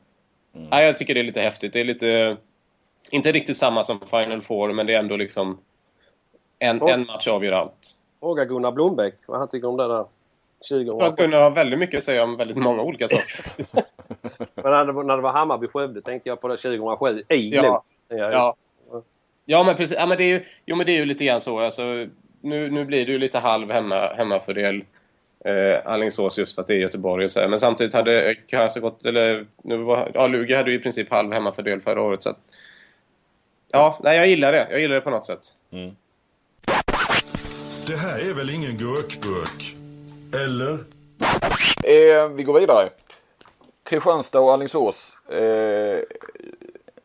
nej, jag tycker det är lite häftigt. Det är lite... Inte riktigt samma som Final Four men det är ändå liksom en, Och- en match avgör allt. Fråga Gunnar Blombeck vad han tycker om det där. 20 Jag tror att Gunnar har väldigt mycket att säga om väldigt många olika saker. Men när det, var- när det var Hammarby-Skövde tänkte jag på det 2007 i Ja. Ja. Ja, men precis. Ja, men det är ju, jo, men det är ju lite grann så. Alltså, nu, nu blir det ju lite halv hemma, hemmafördel. Eh, Alingsås just för att det är Göteborg och så här. Men samtidigt hade kanske gått... Eller, nu var, ja, Lugi hade ju i princip halv hemmafördel förra året. Så att, ja, nej, jag gillar det. Jag gillar det på något sätt. Det här är väl ingen gurkburk? Eller? Eh, vi går vidare. Kristianstad och Alingsås eh,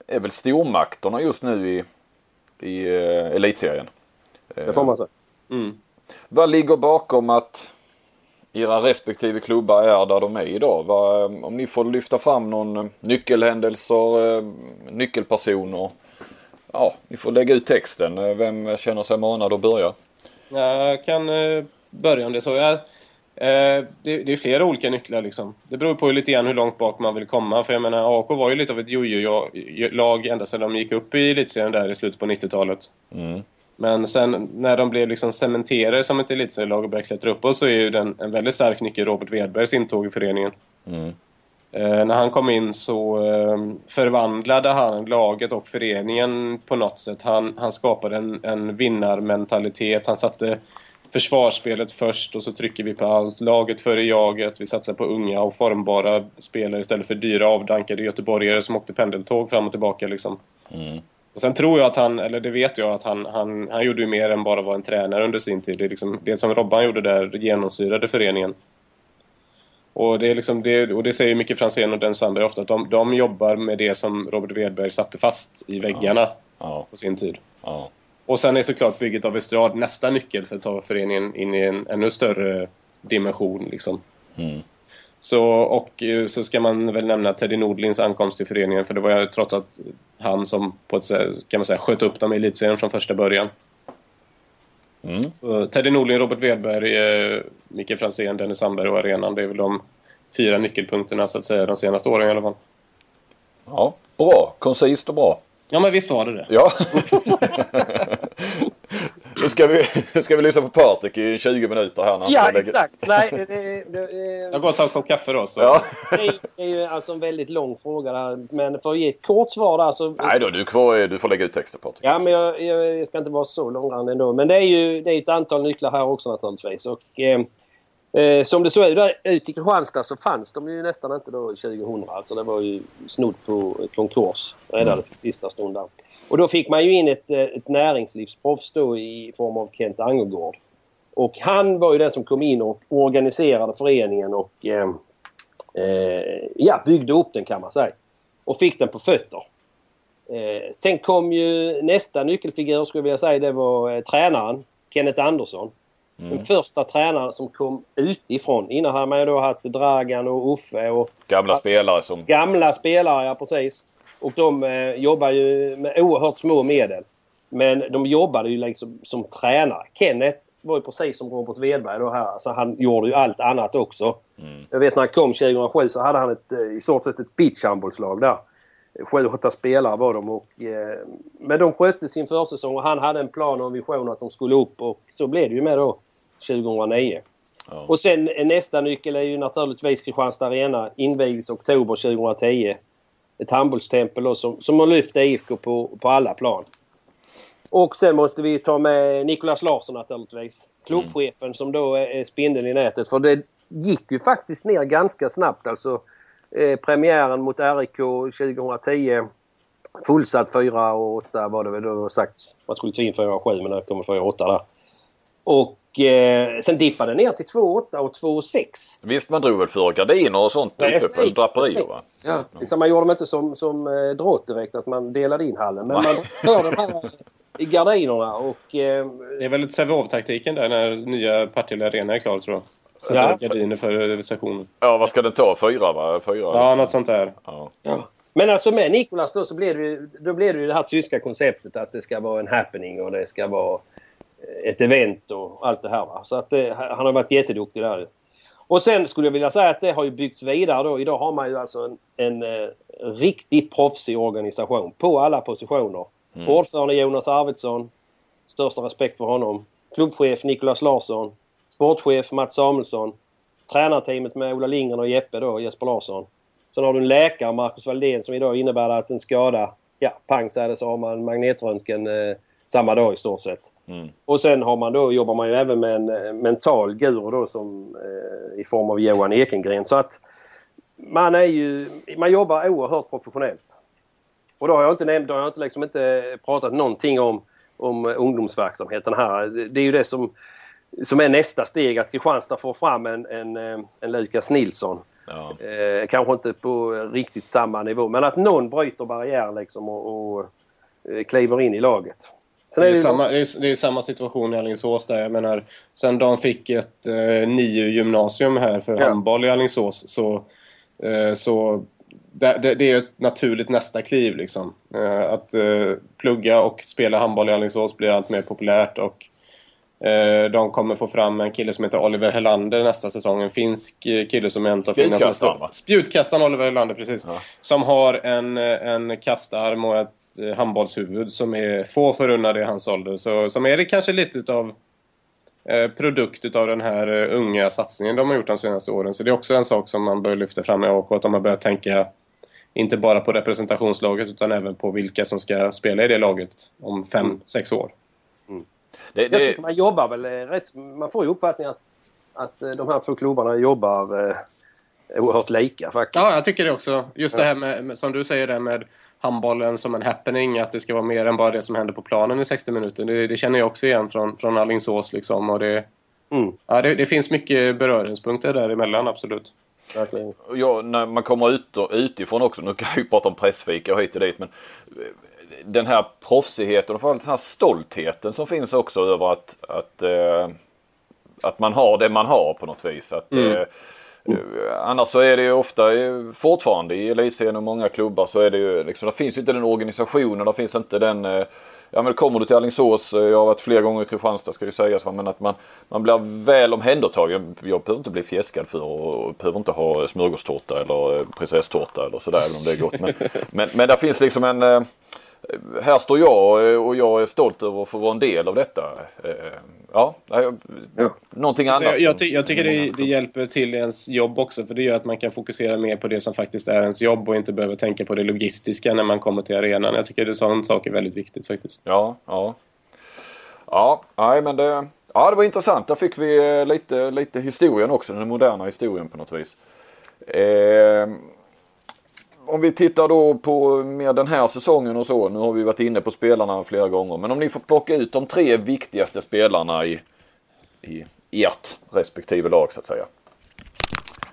är väl stormakterna just nu i, i eh, elitserien. Det får man säga. Mm. Vad ligger bakom att era respektive klubbar är där de är idag? Vad, om ni får lyfta fram någon eh, nyckelhändelser, eh, nyckelpersoner. Ja, ni får lägga ut texten. Eh, Vem känner sig manad att börja? Jag kan eh, börja om det så. Jag, eh, det, det är flera olika nycklar liksom. Det beror på lite grann hur långt bak man vill komma. För jag menar, AK var ju lite av ett jojo-lag ända sedan de gick upp i elitserien där i slutet på 90-talet. Mm. Men sen när de blev liksom cementerade som ett elitserielag och började klättra uppåt så är ju den en väldigt stark nyckel Robert Wedbergs intåg i föreningen. Mm. Eh, när han kom in så eh, förvandlade han laget och föreningen på något sätt. Han, han skapade en, en vinnarmentalitet. Han satte försvarsspelet först och så trycker vi på allt. Laget före jaget. Vi satsar på unga och formbara spelare istället för dyra avdankade göteborgare som åkte pendeltåg fram och tillbaka. Liksom. Mm. Och sen tror jag att han, eller det vet jag, att han, han, han gjorde ju mer än bara vara en tränare under sin tid. Det, liksom, det som Robban gjorde där genomsyrade föreningen. Och det, är liksom det, och det säger Micke Franzén och Den Sandberg ofta, att de, de jobbar med det som Robert Wedberg satte fast i väggarna Ja, på sin tid. ja. Och sen är såklart bygget av Estrad nästa nyckel för att ta föreningen in i en ännu större dimension. Liksom. Mm. Så, och eh, så ska man väl nämna Teddy Nordlings ankomst till föreningen för det var ju trots allt han som på ett kan man säga, sköt upp dem i elitserien från första början. Mm. Så Teddy Nordling, Robert Wedberg, eh, Micke Franzén, Dennis Sandberg och arenan. Det är väl de fyra nyckelpunkterna så att säga de senaste åren i alla fall. Ja, bra. Koncist och bra. Ja men visst var det det. Ja. nu ska vi, nu ska vi lyssna på Patrik i 20 minuter här. När han Ja, exakt. Nej, det, det, det, Jag går och tar en kopp kaffe då. Så. Ja. det är ju alltså en väldigt lång fråga där. Men för att ge ett kort svar där så... Nej då, du, är kvar, du får lägga ut texten Patrik. Ja, men jag, jag ska inte vara så långrandig ändå. Men det är ju det är ett antal nycklar här också naturligtvis. Och, eh, eh, som det såg ut ut i Kristianstad så fanns de ju nästan inte då 2000. Alltså det var ju snudd på konkurs. Räddades i sista stund där. Och då fick man ju in ett, eh, ett näringslivsproffs då i form av Kent Angergård. Och han var ju den som kom in och organiserade föreningen och eh, eh, ja, byggde upp den kan man säga. Och fick den på fötter. Eh, sen kom ju nästa nyckelfigur skulle jag vilja säga. Det var eh, tränaren Kenneth Andersson. Den första tränaren som kom utifrån. Innan hade man ju då haft Dragan och Uffe och Gamla spelare som... gamla spelare, ja precis. Och de eh, jobbar ju med oerhört små medel. Men de jobbade ju liksom som tränare. Kenneth var ju precis som Robert Wedberg då här. Så han gjorde ju allt annat också. Jag vet när han kom 2007 så hade han ett, eh, i stort sett ett beachhandbollslag där. Sju, åtta spelare var de och... Eh, men de skötte sin försäsong och han hade en plan och en vision att de skulle upp och så blev det ju med då 2009. Ja. Och sen eh, nästa nyckel är ju naturligtvis Kristianstad Arena. Invigdes oktober 2010. Ett handbollstempel då som, som har lyft IFK på, på alla plan. Och sen måste vi ta med Nicolas Larsson naturligtvis. Klubbchefen som då är, är spindeln i nätet. För det gick ju faktiskt ner ganska snabbt. Alltså eh, premiären mot RIK 2010. Fullsatt 4 och 8 var det väl då sagts. Man skulle ta in 4 och 7 men det kommer 4 och 8 där. Och eh, sen dippade det ner till 2 8 och 2 6. Visst, man drog väl för gardiner och sånt uppe på Precis, draperier va? Ja. Liksom man gjorde dem inte som, som eh, drott direkt att man delade in hallen. Men man för de här i gardinerna och... Eh, Det är väl lite Sävehof-taktiken där när nya Partille Arena är klar tror jag. Sätta Ja. upp gardiner för sektionen. Ja, vad ska den ta? Fyra va? Fyra? Ja, något sånt där. Ja. Ja. Men alltså med Nikolas då så blev det ju, då blev det ju det här tyska konceptet att det ska vara en happening och det ska vara ett event och allt det här. Va? Så att det, han har varit jätteduktig där. Och sen skulle jag vilja säga att det har ju byggts vidare då. Idag har man ju alltså en, en eh, riktigt proffsig organisation på alla positioner. Ordförande Jonas Arvidsson. Största respekt för honom. Klubbchef Nikolas Larsson. Sportchef Mats Samuelsson. Tränarteamet med Ola Lindgren och Jeppe då, Jesper Larsson. Sen har du en läkare, Marcus Valdén, som idag innebär att en skada, ja, pang är det så har man magnetröntgen eh, samma dag i stort sett. Mm. Och sen har man då, jobbar man ju även med en eh, mental guru då som, eh, i form av Johan Ekengren. Så att man är ju, man jobbar oerhört professionellt. Och då har jag inte nämnt, då har jag inte, liksom inte pratat någonting om, om ungdomsverksamheten här. Det är ju det som, som är nästa steg, att Kristianstad får fram en, en, eh, en Lukas Nilsson. Ja. Eh, kanske inte på riktigt samma nivå, men att någon bryter barriären liksom och, och eh, kliver in i laget. Sen Det är, ju- ju samma, det är, det är samma situation i Alingsås där. Jag menar, sen de fick ett eh, NIU-gymnasium här för Ja. handboll i Alingsås så, eh, så det, det, det är ett naturligt nästa kliv liksom. Eh, att eh, plugga och spela handboll i Alingsås blir allt mer populärt och eh, de kommer få fram en kille som heter Oliver Helander nästa säsong. En finsk eh, kille som är en av Finlands Spjutkastaren, mest- va? Spjutkastaren Oliver Helander, precis. Ja. Som har en, eh, en kastarm och ett eh, handbollshuvud som är få förunnade i hans ålder. Så, som är det kanske lite utav eh, produkt utav den här eh, unga satsningen de har gjort de senaste åren. Så det är också en sak som man bör lyfta fram i AIK. Att de har börjat tänka inte bara på representationslaget utan även på vilka som ska spela i det laget om fem, Mm. sex år. Det, Jag det, tycker man jobbar väl rätt... Man får ju uppfattningen att, att de här två klubbarna jobbar eh, oerhört lika faktiskt. Ja, jag tycker det också. Just det här med, med, som du säger där med handbollen som en happening, att det ska vara mer än bara det som händer på planen i 60 minuter. Det, det känner jag också igen från, från Alingsås liksom. Och det, Mm, ja, det, det finns mycket beröringspunkter däremellan, absolut. verkligen. ja, när man kommer ut och, utifrån också, nu kan vi ju prata om pressfika och hit och dit men eh, den här proffsigheten och framförallt den här stoltheten som finns också över att, att, eh, att man har det man har på något vis. Att, Mm. Mm. Annars så är det ju ofta eh, fortfarande i elitserien och många klubbar så är det ju liksom, det finns inte den organisationen, det finns inte den eh, Ja men kommer du till Alingsås, jag har varit flera gånger i Kristianstad ska ju sägas men att man, man blir väl omhändertagen. Jag behöver inte bli fjäskad för och behöver inte ha smörgåstårta eller prinsesstårta eller sådär även om det är gott. Men, men, men där finns liksom en här står jag eh, och jag är stolt över att få vara en del av detta. Eh, ja, ja. någonting alltså, annat. Jag, jag, ty jag tycker det, det, hjälper till ens jobb också för det gör att man kan fokusera mer på det som faktiskt är ens jobb och inte behöver tänka på det logistiska när man kommer till arenan. Jag tycker det sån sak är väldigt viktigt faktiskt. Ja, ja. Ja, nej men det, ja, det var intressant. Där fick vi eh, lite, lite historien också, den moderna historien på något vis. Eh, om vi tittar då på mer den här säsongen och så. Nu har vi varit inne på spelarna flera gånger. Men om ni får plocka ut de tre viktigaste spelarna i, i ert respektive lag så att säga.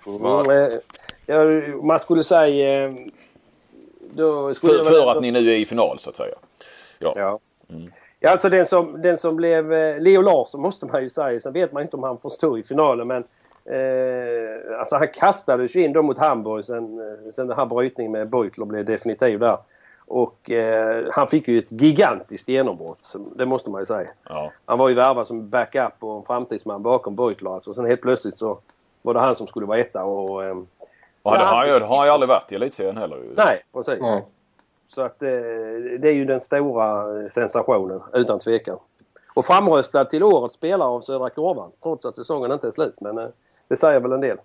Mm, eh, ja, man skulle säga... Eh, skulle för, för att ni nu är i final så att säga. Ja. ja. Mm. Ja, alltså den som, den som blev eh, Leo Larsson måste man ju säga. Sen vet man inte om han får stå i finalen men Eh, alltså han kastades ju in då mot Hamburg sen, eh, sen den här brytningen med Beutler blev definitiv där. Och eh, han fick ju ett gigantiskt genombrott. Det måste man ju säga. Ja. Han var ju värvad som backup och en framtidsman bakom Beutler. Alltså. Sen helt plötsligt så var det han som skulle vara etta. Och, eh, det har han, ju, har han ju aldrig varit i elitserien heller. Nej, precis. Mm. Så att eh, det är ju den stora sensationen utan tvekan. Och framröstad till årets spelare av Södra Korvan trots att säsongen inte är slut. Men eh, det säger väl en del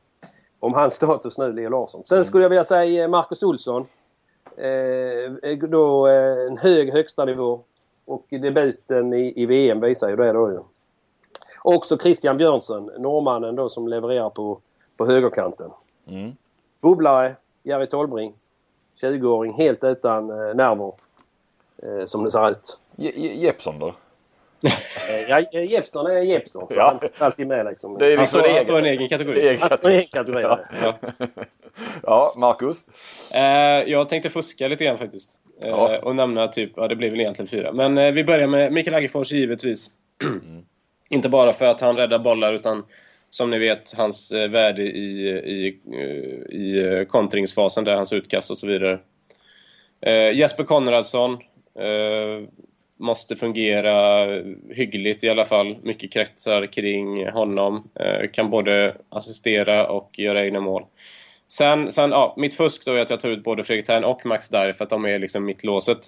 om hans status nu, Leo Larsson. Sen skulle jag vilja säga Marcus Olsson. Eh, då eh, en hög högsta nivå och debuten i, i VM visar ju det då ju. Också Christian Björnsson, norrmannen då som levererar på, på högerkanten. Mm. Bubblare, Jerry Tolbring. 20-åring, helt utan eh, nerver. Eh, som det ser ut. Jeppsson då? Ja, Jeppsson är Jeppsson. Så ja. han är alltid med liksom. Det är liksom han, står, i en egen kategori. Han står i en egen kategori. Ja, ja. ja Marcus? Eh, jag tänkte fuska lite grann faktiskt. Eh, ja. Och nämna typ, ja det blir väl egentligen fyra. Men eh, vi börjar med Mikael Aggefors givetvis. Mm. Inte bara för att han räddar bollar utan som ni vet hans eh, värde i, i, eh, i eh, kontringsfasen där hans utkast och så vidare. Jesper Konradsson måste fungera hyggligt i alla fall. Mycket kretsar kring honom. Eh, kan både assistera och göra egna mål. Sen, sen ja, mitt fusk då är att jag tar ut både Fredrik Thern och Max Darr för att de är liksom mittlåset.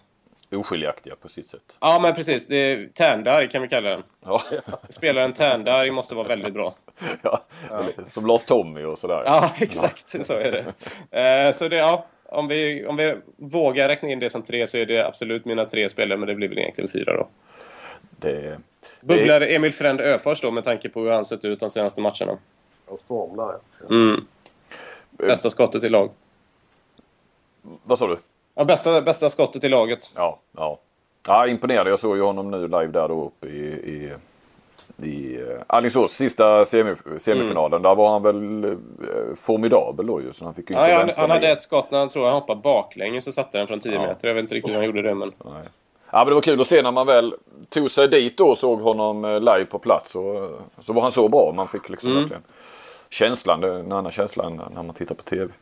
Oskiljaktiga på sitt sätt. Ja, men precis. Det är kan vi kalla den. Ja. Spelaren Tärndarg måste vara väldigt bra. Ja, som Lars Tommy och sådär. Ja, exakt. Så är det. Eh, så det, ja, om vi, om vi vågar räkna in det som tre så är det absolut mina tre spelare, men det blir väl egentligen fyra då. Det... Bubblar Emil Fränd Öfors då med tanke på hur han sett ut de senaste matcherna? Hans form där mm. Bästa skottet i lag. Vad sa du? Ja, bästa, bästa skottet i laget. Ja, ja. Ja, imponerad. Jag såg ju honom nu live där då uppe i, i i uh, Alingsås sista semi, semifinalen. Mm. Där var han väl uh, formidabel då ju. Så han fick ju ja, han, han hade ett skott när han tror han hoppade baklänges och satte den från 10 ja. meter. Jag vet inte riktigt hur han gjorde det men... Nej. Ja men det var kul att se när man väl tog sig dit då och såg honom uh, live på plats. Och, så var han så bra. Man fick liksom mm. verkligen känslan. En annan känsla än när man tittar på TV.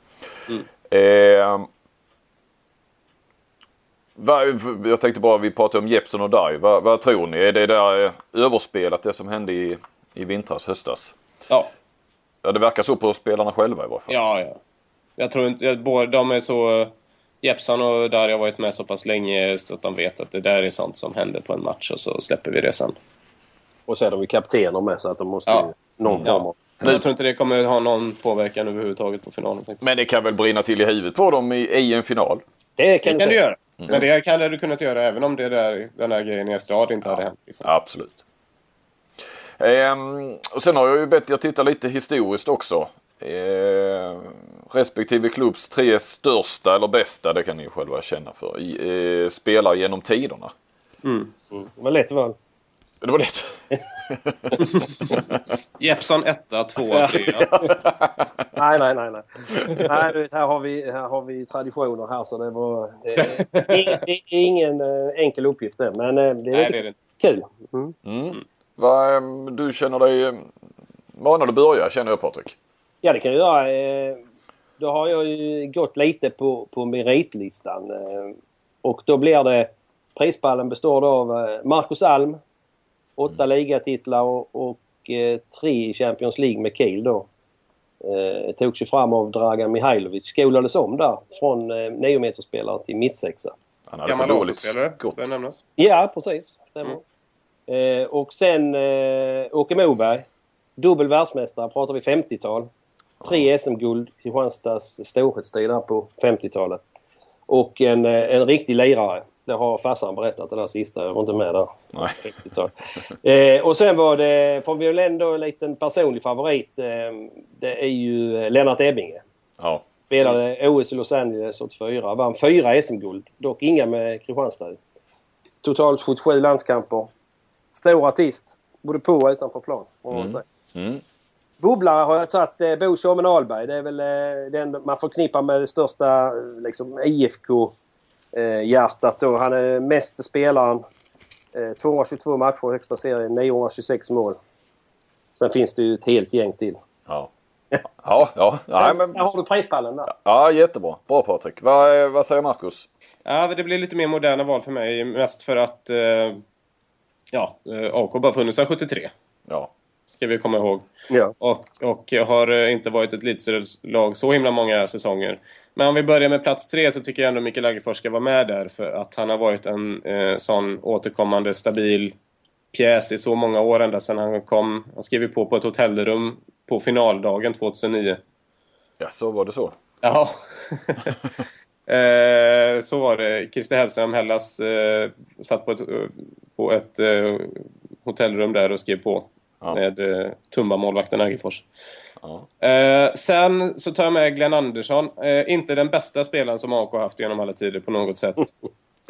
Mm. Eh, jag tänkte bara, vi pratade om Jeppson och Dai. Vad, vad, tror ni? Är det där eh, överspelat det som hände i, i vintras, höstas? Ja. Ja, det verkar så på spelarna själva i varje fall. Ja, ja. Jag tror inte, både de är så... Jeppson och Dari har varit med så pass länge så att de vet att det där är sånt som händer på en match och så släpper vi det sen. Och så är de ju kaptener med så att de måste ja. ju någon form av... Men jag tror inte det kommer ha någon påverkan överhuvudtaget på finalen. Faktiskt. Men det kan väl brinna till i huvudet på dem i, i en final? Det kan, det kan du göra. Mm. Men det kan du kunnat göra även om det där, den här grejen i Estrad inte ja, hade hänt. Liksom. Absolut. Ehm, och sen har jag ju bett er titta lite historiskt också. Ehm, respektive klubbs tre största eller bästa, det kan ni själva känna för, i, eh, spelare genom tiderna. Mm. Mm. Det var lätt val. Det var lätt. Jeppson etta, tvåa, trea. nej, nej, nej. nej. nej du, här, har vi, här har vi traditioner här så det var... Det är, det är ingen äh, enkel uppgift det, men äh, det är nej, lite det är kul. Mm. Mm. Va, du känner dig manad att börja känner jag Patrik. Ja, det kan jag göra. Eh, då har jag ju gått lite på, på meritlistan. Eh, och då blir det... Prispallen består då av eh, Marcus Alm, åtta ligatitlar och, och eh, tre Champions League med Kiel då. Eh, togs ju fram av Dragan Mihailovic. Skolades om där från eh, 9 meterspelare till mittsexa. Han hade för dåligt skott. nämnas. Ja, precis. Stämmer. Eh, och sen eh, Åke Moberg. Dubbel världsmästare pratar vi 50-tal. Tre SM-guld i Kristianstads storhetstid på 50-talet. Och en, eh, en riktig lirare. Det har farsan berättat det där sista. Jag var inte med där. Nej. 50-tal. Eh, och sen var det, får vi väl ändå en liten personlig favorit. Eh, det är ju eh, Lennart Ebbinge. Ja. Spelade OS i Los Angeles 84. Vann fyra SM-guld. Dock inga med Kristianstad. Totalt 77 landskamper. Stor artist. Både på och utanför plan. Mm. Mm. Bubblare har jag tagit eh, Bo Tjommen Ahlberg. Det är väl eh, den man förknippar med det största eh, IFK-hjärtat. då. Han är mest spelaren. Eh, 222 matcher i högsta serien, 926 mål. Sen finns det ju ett helt gäng till. Ja. Ja, ja. Nej, men, Där har du prispallen där. ja, jättebra. Bra Patrik. Vad, vad säger Marcus? Ja, det blir lite mer moderna val för mig. Mest för att... Eh, ja, eh, AK bara funnits sedan 73. Ja. Ska vi komma ihåg. Ja. Och, och har inte varit ett elitserielag så himla många säsonger. Men om vi börjar med plats tre så tycker jag ändå Mikael Aggerfors ska vara med där. För att han har varit en eh, sån återkommande stabil pjäs i så många år ända sedan han kom. Han skrev på på ett hotellrum på finaldagen 2009. Ja, så var det så. Ja. eh, så var det. Christer Hellström, Hellas, eh, satt på ett, på ett eh, hotellrum där och skrev på. Ja. Med eh, Tumba-målvakten Aggerfors. Ja. Eh, sen så tar jag med Glenn Andersson. Eh, inte den bästa spelaren som AK har haft genom alla tider på något sätt.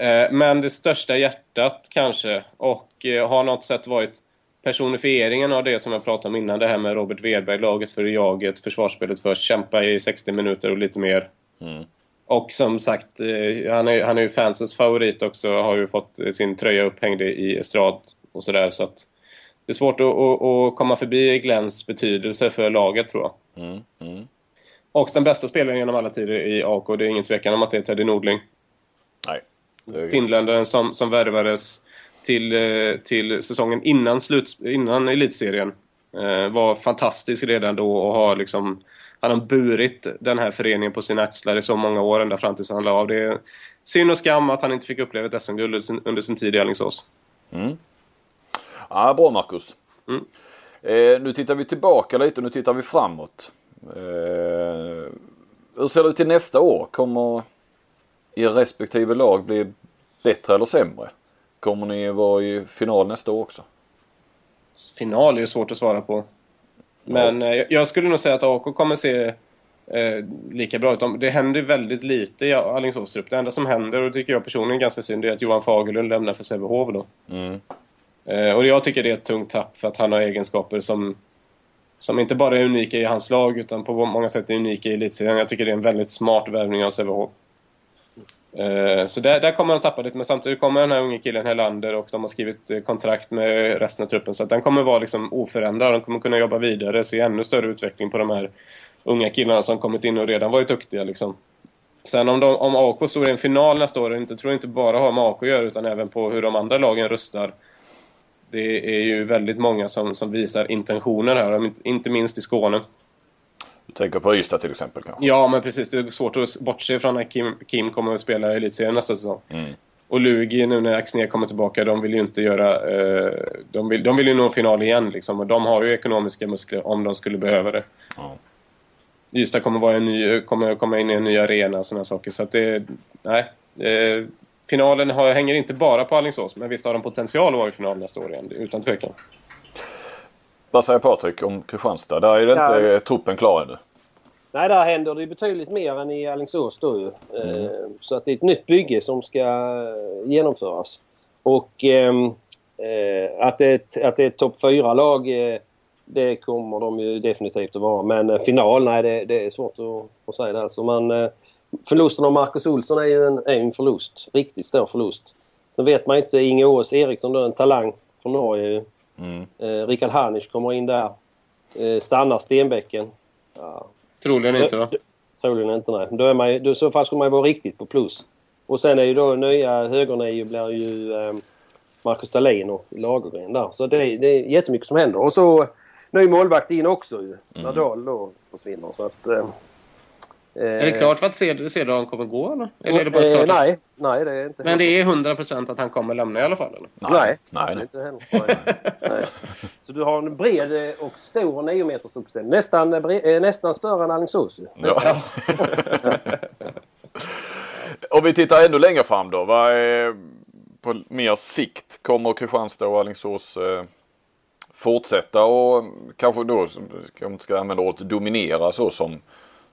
Eh, men det största hjärtat kanske. Och eh, har något sätt varit personifieringen av det som jag pratade om innan. Det här med Robert Wedberg, laget för jaget, försvarsspelet först, kämpa i 60 minuter och lite mer. Mm. Och som sagt, eh, han är, han är ju fansens favorit också. Har ju fått sin tröja upphängd i estrad och sådär. Så att det är svårt att, att, att komma förbi Glenns betydelse för laget tror jag. Mm. Mm. Och den bästa spelaren genom alla tider i AK, det är ingen tvekan om att det är Teddy Nordling. Nej. Är- Finländaren som, som värvades till, eh, till säsongen innan, slut, innan elitserien. Eh, var fantastisk redan då och har liksom... Han har burit den här föreningen på sina axlar i så många år ända fram tills han la av. Det är synd och skam att han inte fick uppleva ett SM-guld under sin, under sin tid i Alingsås. Mm. Ja, bra Marcus. Mm. Eh, nu tittar vi tillbaka lite och nu tittar vi framåt. Eh, hur ser det ut till nästa år? Kommer er respektive lag bli bättre eller sämre? Kommer ni vara i final nästa år också? Final är ju svårt att svara på. Men eh, jag skulle nog säga att AK kommer se eh, lika bra ut. De- Det händer väldigt lite i Alingsås trupp. Det enda som händer, och det tycker jag personligen är ganska synd, är att Johan Fagerlund lämnar för Sävehof då. Mm. Eh, och jag tycker det är ett tungt tapp för att han har egenskaper som, som inte bara är unika i hans lag utan på många sätt är unika i elitserien. Jag tycker det är en väldigt smart värvning av Sävehof. Eh, så där, där kommer han tappa lite, men samtidigt kommer den här unge killen Helander och de har skrivit eh, kontrakt med resten av truppen så att den kommer vara liksom oförändrad. De kommer kunna jobba vidare, se ännu större utveckling på de här unga killarna som kommit in och redan varit duktiga liksom. Sen om, de, om AK står i en final nästa år, inte, tror jag inte bara har med AK att göra utan även på hur de andra lagen rustar. Det är ju väldigt många som, som visar intentioner här, inte minst i Skåne. Du tänker på Ystad till exempel kanske? Ja, men precis. Det är svårt att bortse från att Kim, Kim kommer att spela i Elitserien nästa säsong. Mm. Och Lugi, nu när Axnér kommer tillbaka, de vill ju inte göra... Eh, de, vill, de vill ju nå final igen liksom. Och de har ju ekonomiska muskler om de skulle behöva det. Ja. Ystad kommer, vara en ny, kommer komma in i en ny arena och sådana saker. Så att det... Nej. Eh, finalen har, hänger inte bara på Alingsås, men visst har de potential att vara i final nästa år igen, utan tvekan. Vad säger Patrik om Kristianstad? Där är det Ja. inte truppen klar ännu. Nej, där händer det betydligt mer än i Alingsås då ju. Eh, Så att det är ett nytt bygge som ska genomföras. Och ehm, eh, att det är ett, att det är ett topp 4-lag eh, det kommer de ju definitivt att vara. Men eh, final, nej det, det är svårt att, att säga det. Alltså man, eh, förlusten av Marcus Olsson är ju en, är ju en förlust. Riktigt stor förlust. Sen vet man inte, Inge Ås Eriksson då, en talang från Norge ju. Mm. Eh, Rickard Harnisch kommer in där. Eh, stannar Stenbäcken. Ja. Troligen inte va? Troligen inte nej. Då är man, ju- då, I så fall skulle man ju vara riktigt på plus. Och sen är ju då nya högernio blir ju eh, Marcus Dahlin och Lagergren där. Så det, det är jättemycket som händer. Och så ny målvakt in också ju. När Dahl då försvinner. Så att, eh, Är det klart för att Cedron kommer gå eller? Eller är det bara eh, klart? nej, nej det är inte Men det är 100% att han kommer lämna i alla fall eller? Nej, nej, nej. Inte heller. nej. nej. Så du har en bred och stor 9 meters uppställning. Nästan, eh, eh, nästan större än Alingsås. Ja. Om vi tittar ännu längre fram då. Vad är, på mer sikt kommer Kristianstad och Alingsås eh, fortsätta och kanske då, kanske inte ska använda ordet dominera så som,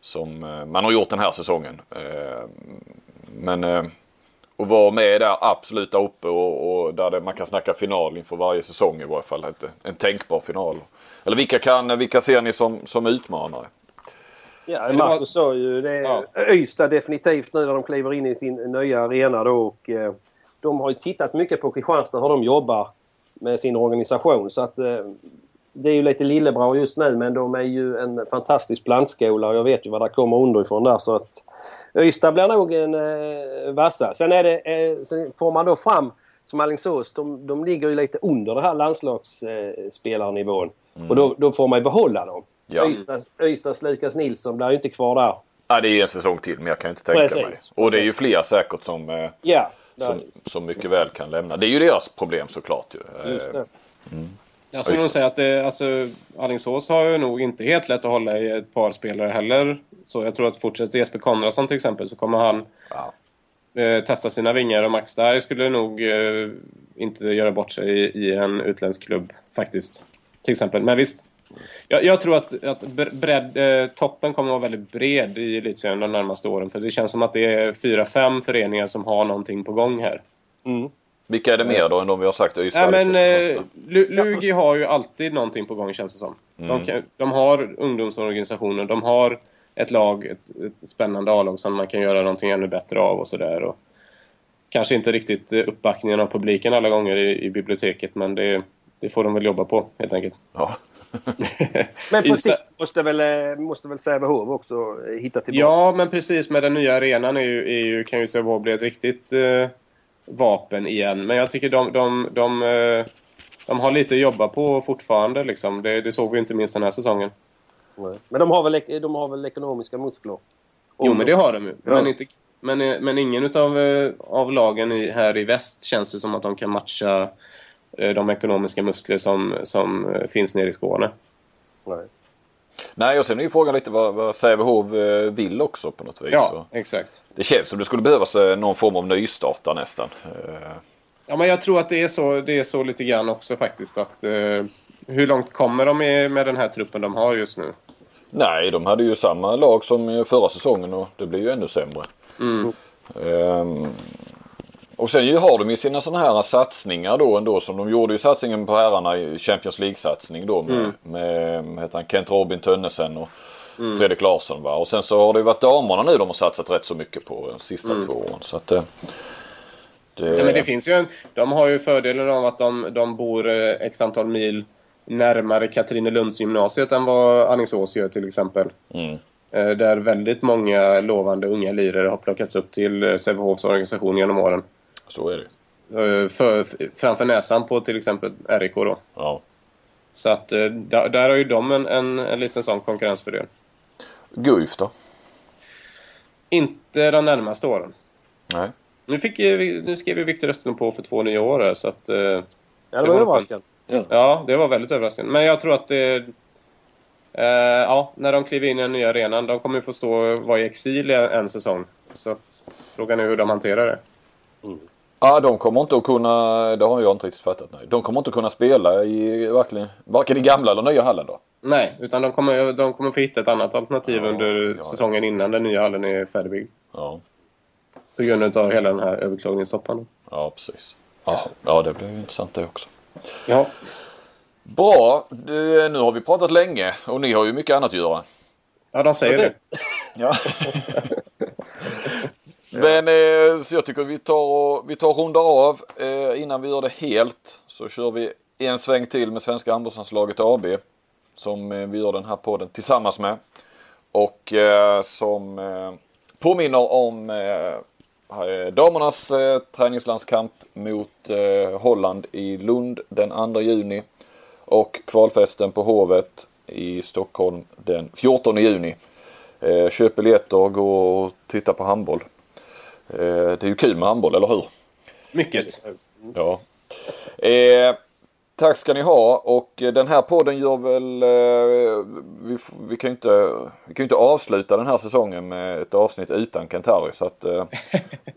som eh, man har gjort den här säsongen. Eh, men eh, och vara med där absolut där uppe och, och där det, man kan snacka final inför varje säsong i varje fall. Ett, en tänkbar final. Eller vilka, kan, vilka ser ni som, som utmanare? Ja, det Marcus sa ju det. Ja. Ystad definitivt nu när de kliver in i sin nya arena då. Och, eh, de har ju tittat mycket på Kristianstad hur de jobbar med sin organisation. Så att eh, det är ju lite lillebror just nu men de är ju en fantastisk plantskola och jag vet ju vad det kommer underifrån där. Så att Ystad blir nog en eh, vassa. Sen, är det, eh, sen får man då fram som Alingsås, de, de ligger ju lite under det här landslagsspelarnivån. Och då, då får man ju behålla dem. Ja. Ystads, Ystads Lukas Nilsson blir ju inte kvar där. Ja, det är en säsong till men jag kan inte tänka Precis. mig. Och det är ju fler säkert som, eh, Ja, som, som mycket väl kan lämna. Det är ju deras problem såklart ju. Eh, just det. Jag skulle nog säga att det, alltså, Alingsås har ju nog inte helt lätt att hålla i ett par spelare heller. Så jag tror att fortsätter Jesper Konradsson till exempel så kommer han Ja. eh, testa sina vingar och Max där skulle nog eh, inte göra bort sig i, i en utländsk klubb faktiskt. Till exempel. Men visst. Jag, jag tror att, att bre- bredd, eh, toppen kommer att vara väldigt bred i elitserien de närmaste åren. För det känns som att det är fyra, fem föreningar som har någonting på gång här. Vilka är det mer då än de vi har sagt? Ystad, Ja, men eh, Lugi har ju alltid någonting på gång känns det som. De, kan, de har ungdomsorganisationer, de har ett lag, ett, ett spännande A-lag som man kan göra någonting ännu bättre av och sådär. Och Kanske inte riktigt eh, uppbackningen av publiken alla gånger i, i biblioteket men det, det får de väl jobba på helt enkelt. Ja. Men på sikt måste väl, eh, måste väl Sävehof också eh, hitta tillbaka. Ja, men precis med den nya arenan är ju, är ju, kan ju Sävehof bli ett riktigt eh, vapen igen. Men jag tycker de, de, de, eh, de har lite att jobba på fortfarande. Liksom. Det, det såg vi inte minst den här säsongen. Nej. Men de har, väl, de har väl ekonomiska muskler? Jo, men det har de ju. Ja. Men, inte, men, eh, men ingen utav, eh, av lagen i, här i väst känns det som att de kan matcha de ekonomiska muskler som, som finns nere i Skåne. Nej. Nej och sen är ju frågan lite vad, vad Sävehof eh, vill också på något vis. Ja, Så exakt. Det känns som det skulle behövas eh, någon form av nystarta nästan. Eh, Ja, men jag tror att det är så, det är så lite grann också faktiskt. att eh, Hur långt kommer de med, den här truppen de har just nu? Nej, de hade ju samma lag som förra säsongen och det blir ju ännu sämre. Ehm, och sen har de ju sina sådana här satsningar då ändå som de gjorde ju satsningen på herrarna i Champions League-satsning då med, med vad heter han, Kent Robin Tönnesen och Fredrik Larsson va. Och sen så har det ju varit damerna nu de har satsat rätt så mycket på de sista två åren. Så att, eh, det, Ja, men det finns ju en, de har ju fördelen av att de, de bor eh, x antal mil närmare Katrinelundsgymnasiet än vad Alingsås gör till exempel. Mm. Eh, Där väldigt många lovande unga lirare har plockats upp till eh, Sävehofs organisation genom åren. Så är det. Eh, För, framför näsan på till exempel RIK då. Ja. Så att eh, där, där har ju de en, en, en liten sån konkurrensfördel. Guif då? Inte de närmaste åren. Nej. Nu, fick, nu skrev ju Viktor Östlund på för två nya år här, så att... eh, Ja, det Det var överraskande. Ja, det var väldigt överraskande. Men jag tror att det... Eh, ja, när de kliver in i den nya arenan, de kommer ju få stå och vara i exil en säsong. Så att, frågan är hur de hanterar det. Ja, de kommer inte att kunna, det har jag inte riktigt fattat. Nej. De kommer inte att kunna spela i verkligen, varken i gamla eller nya hallen då. Nej, utan de kommer, de kommer få hitta ett annat alternativ Ja, under ja. säsongen innan den nya hallen är färdigbyggd. Ja, På grund av hela den här överklagningssoppan. ja precis. Ja, ja det blir ju intressant det också. Ja. Bra, du, nu har vi pratat länge och ni har ju mycket annat att göra. ja, de säger det. Ja. Men eh, så jag tycker vi tar och, vi tar och rundar av. Eh, innan vi gör det helt så kör vi en sväng till med Svenska handbollslandslaget AB. Som eh, vi gör den här podden tillsammans med. och eh, som eh, påminner om eh, damernas eh, träningslandskamp mot eh, Holland i Lund den 2 juni och kvalfesten på Hovet i Stockholm den 14 juni. Eh, köp biljetter och gå och titta på handboll. Eh, det är ju kul med handboll, eller hur? Mycket. Ja. Eh, tack ska ni ha och den här podden gör väl, eh, vi, vi, kan ju inte, vi kan inte avsluta den här säsongen med ett avsnitt utan Kentari så att eh,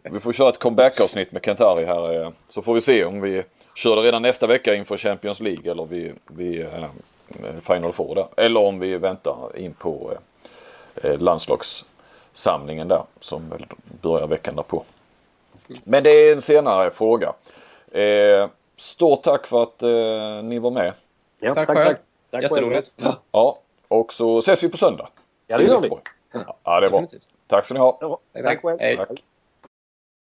vi får köra ett comeback-avsnitt med Kentari här. Eh, så får vi se om vi kör det redan nästa vecka inför Champions League eller vi, vi eh, Final Four där. Eller om vi väntar in på eh, landslagssamlingen där som väl börjar veckan därpå. Men det är en senare fråga. Eh, stort tack för att eh, ni var med. Ja, Tack tack, själv. tack. tack Jätteroligt. Ja, och så ses vi på söndag. Ja, det gör vi. Ja, det är bra. Tack ska ni ha. Ja, Tack, tack. Hej. Tack.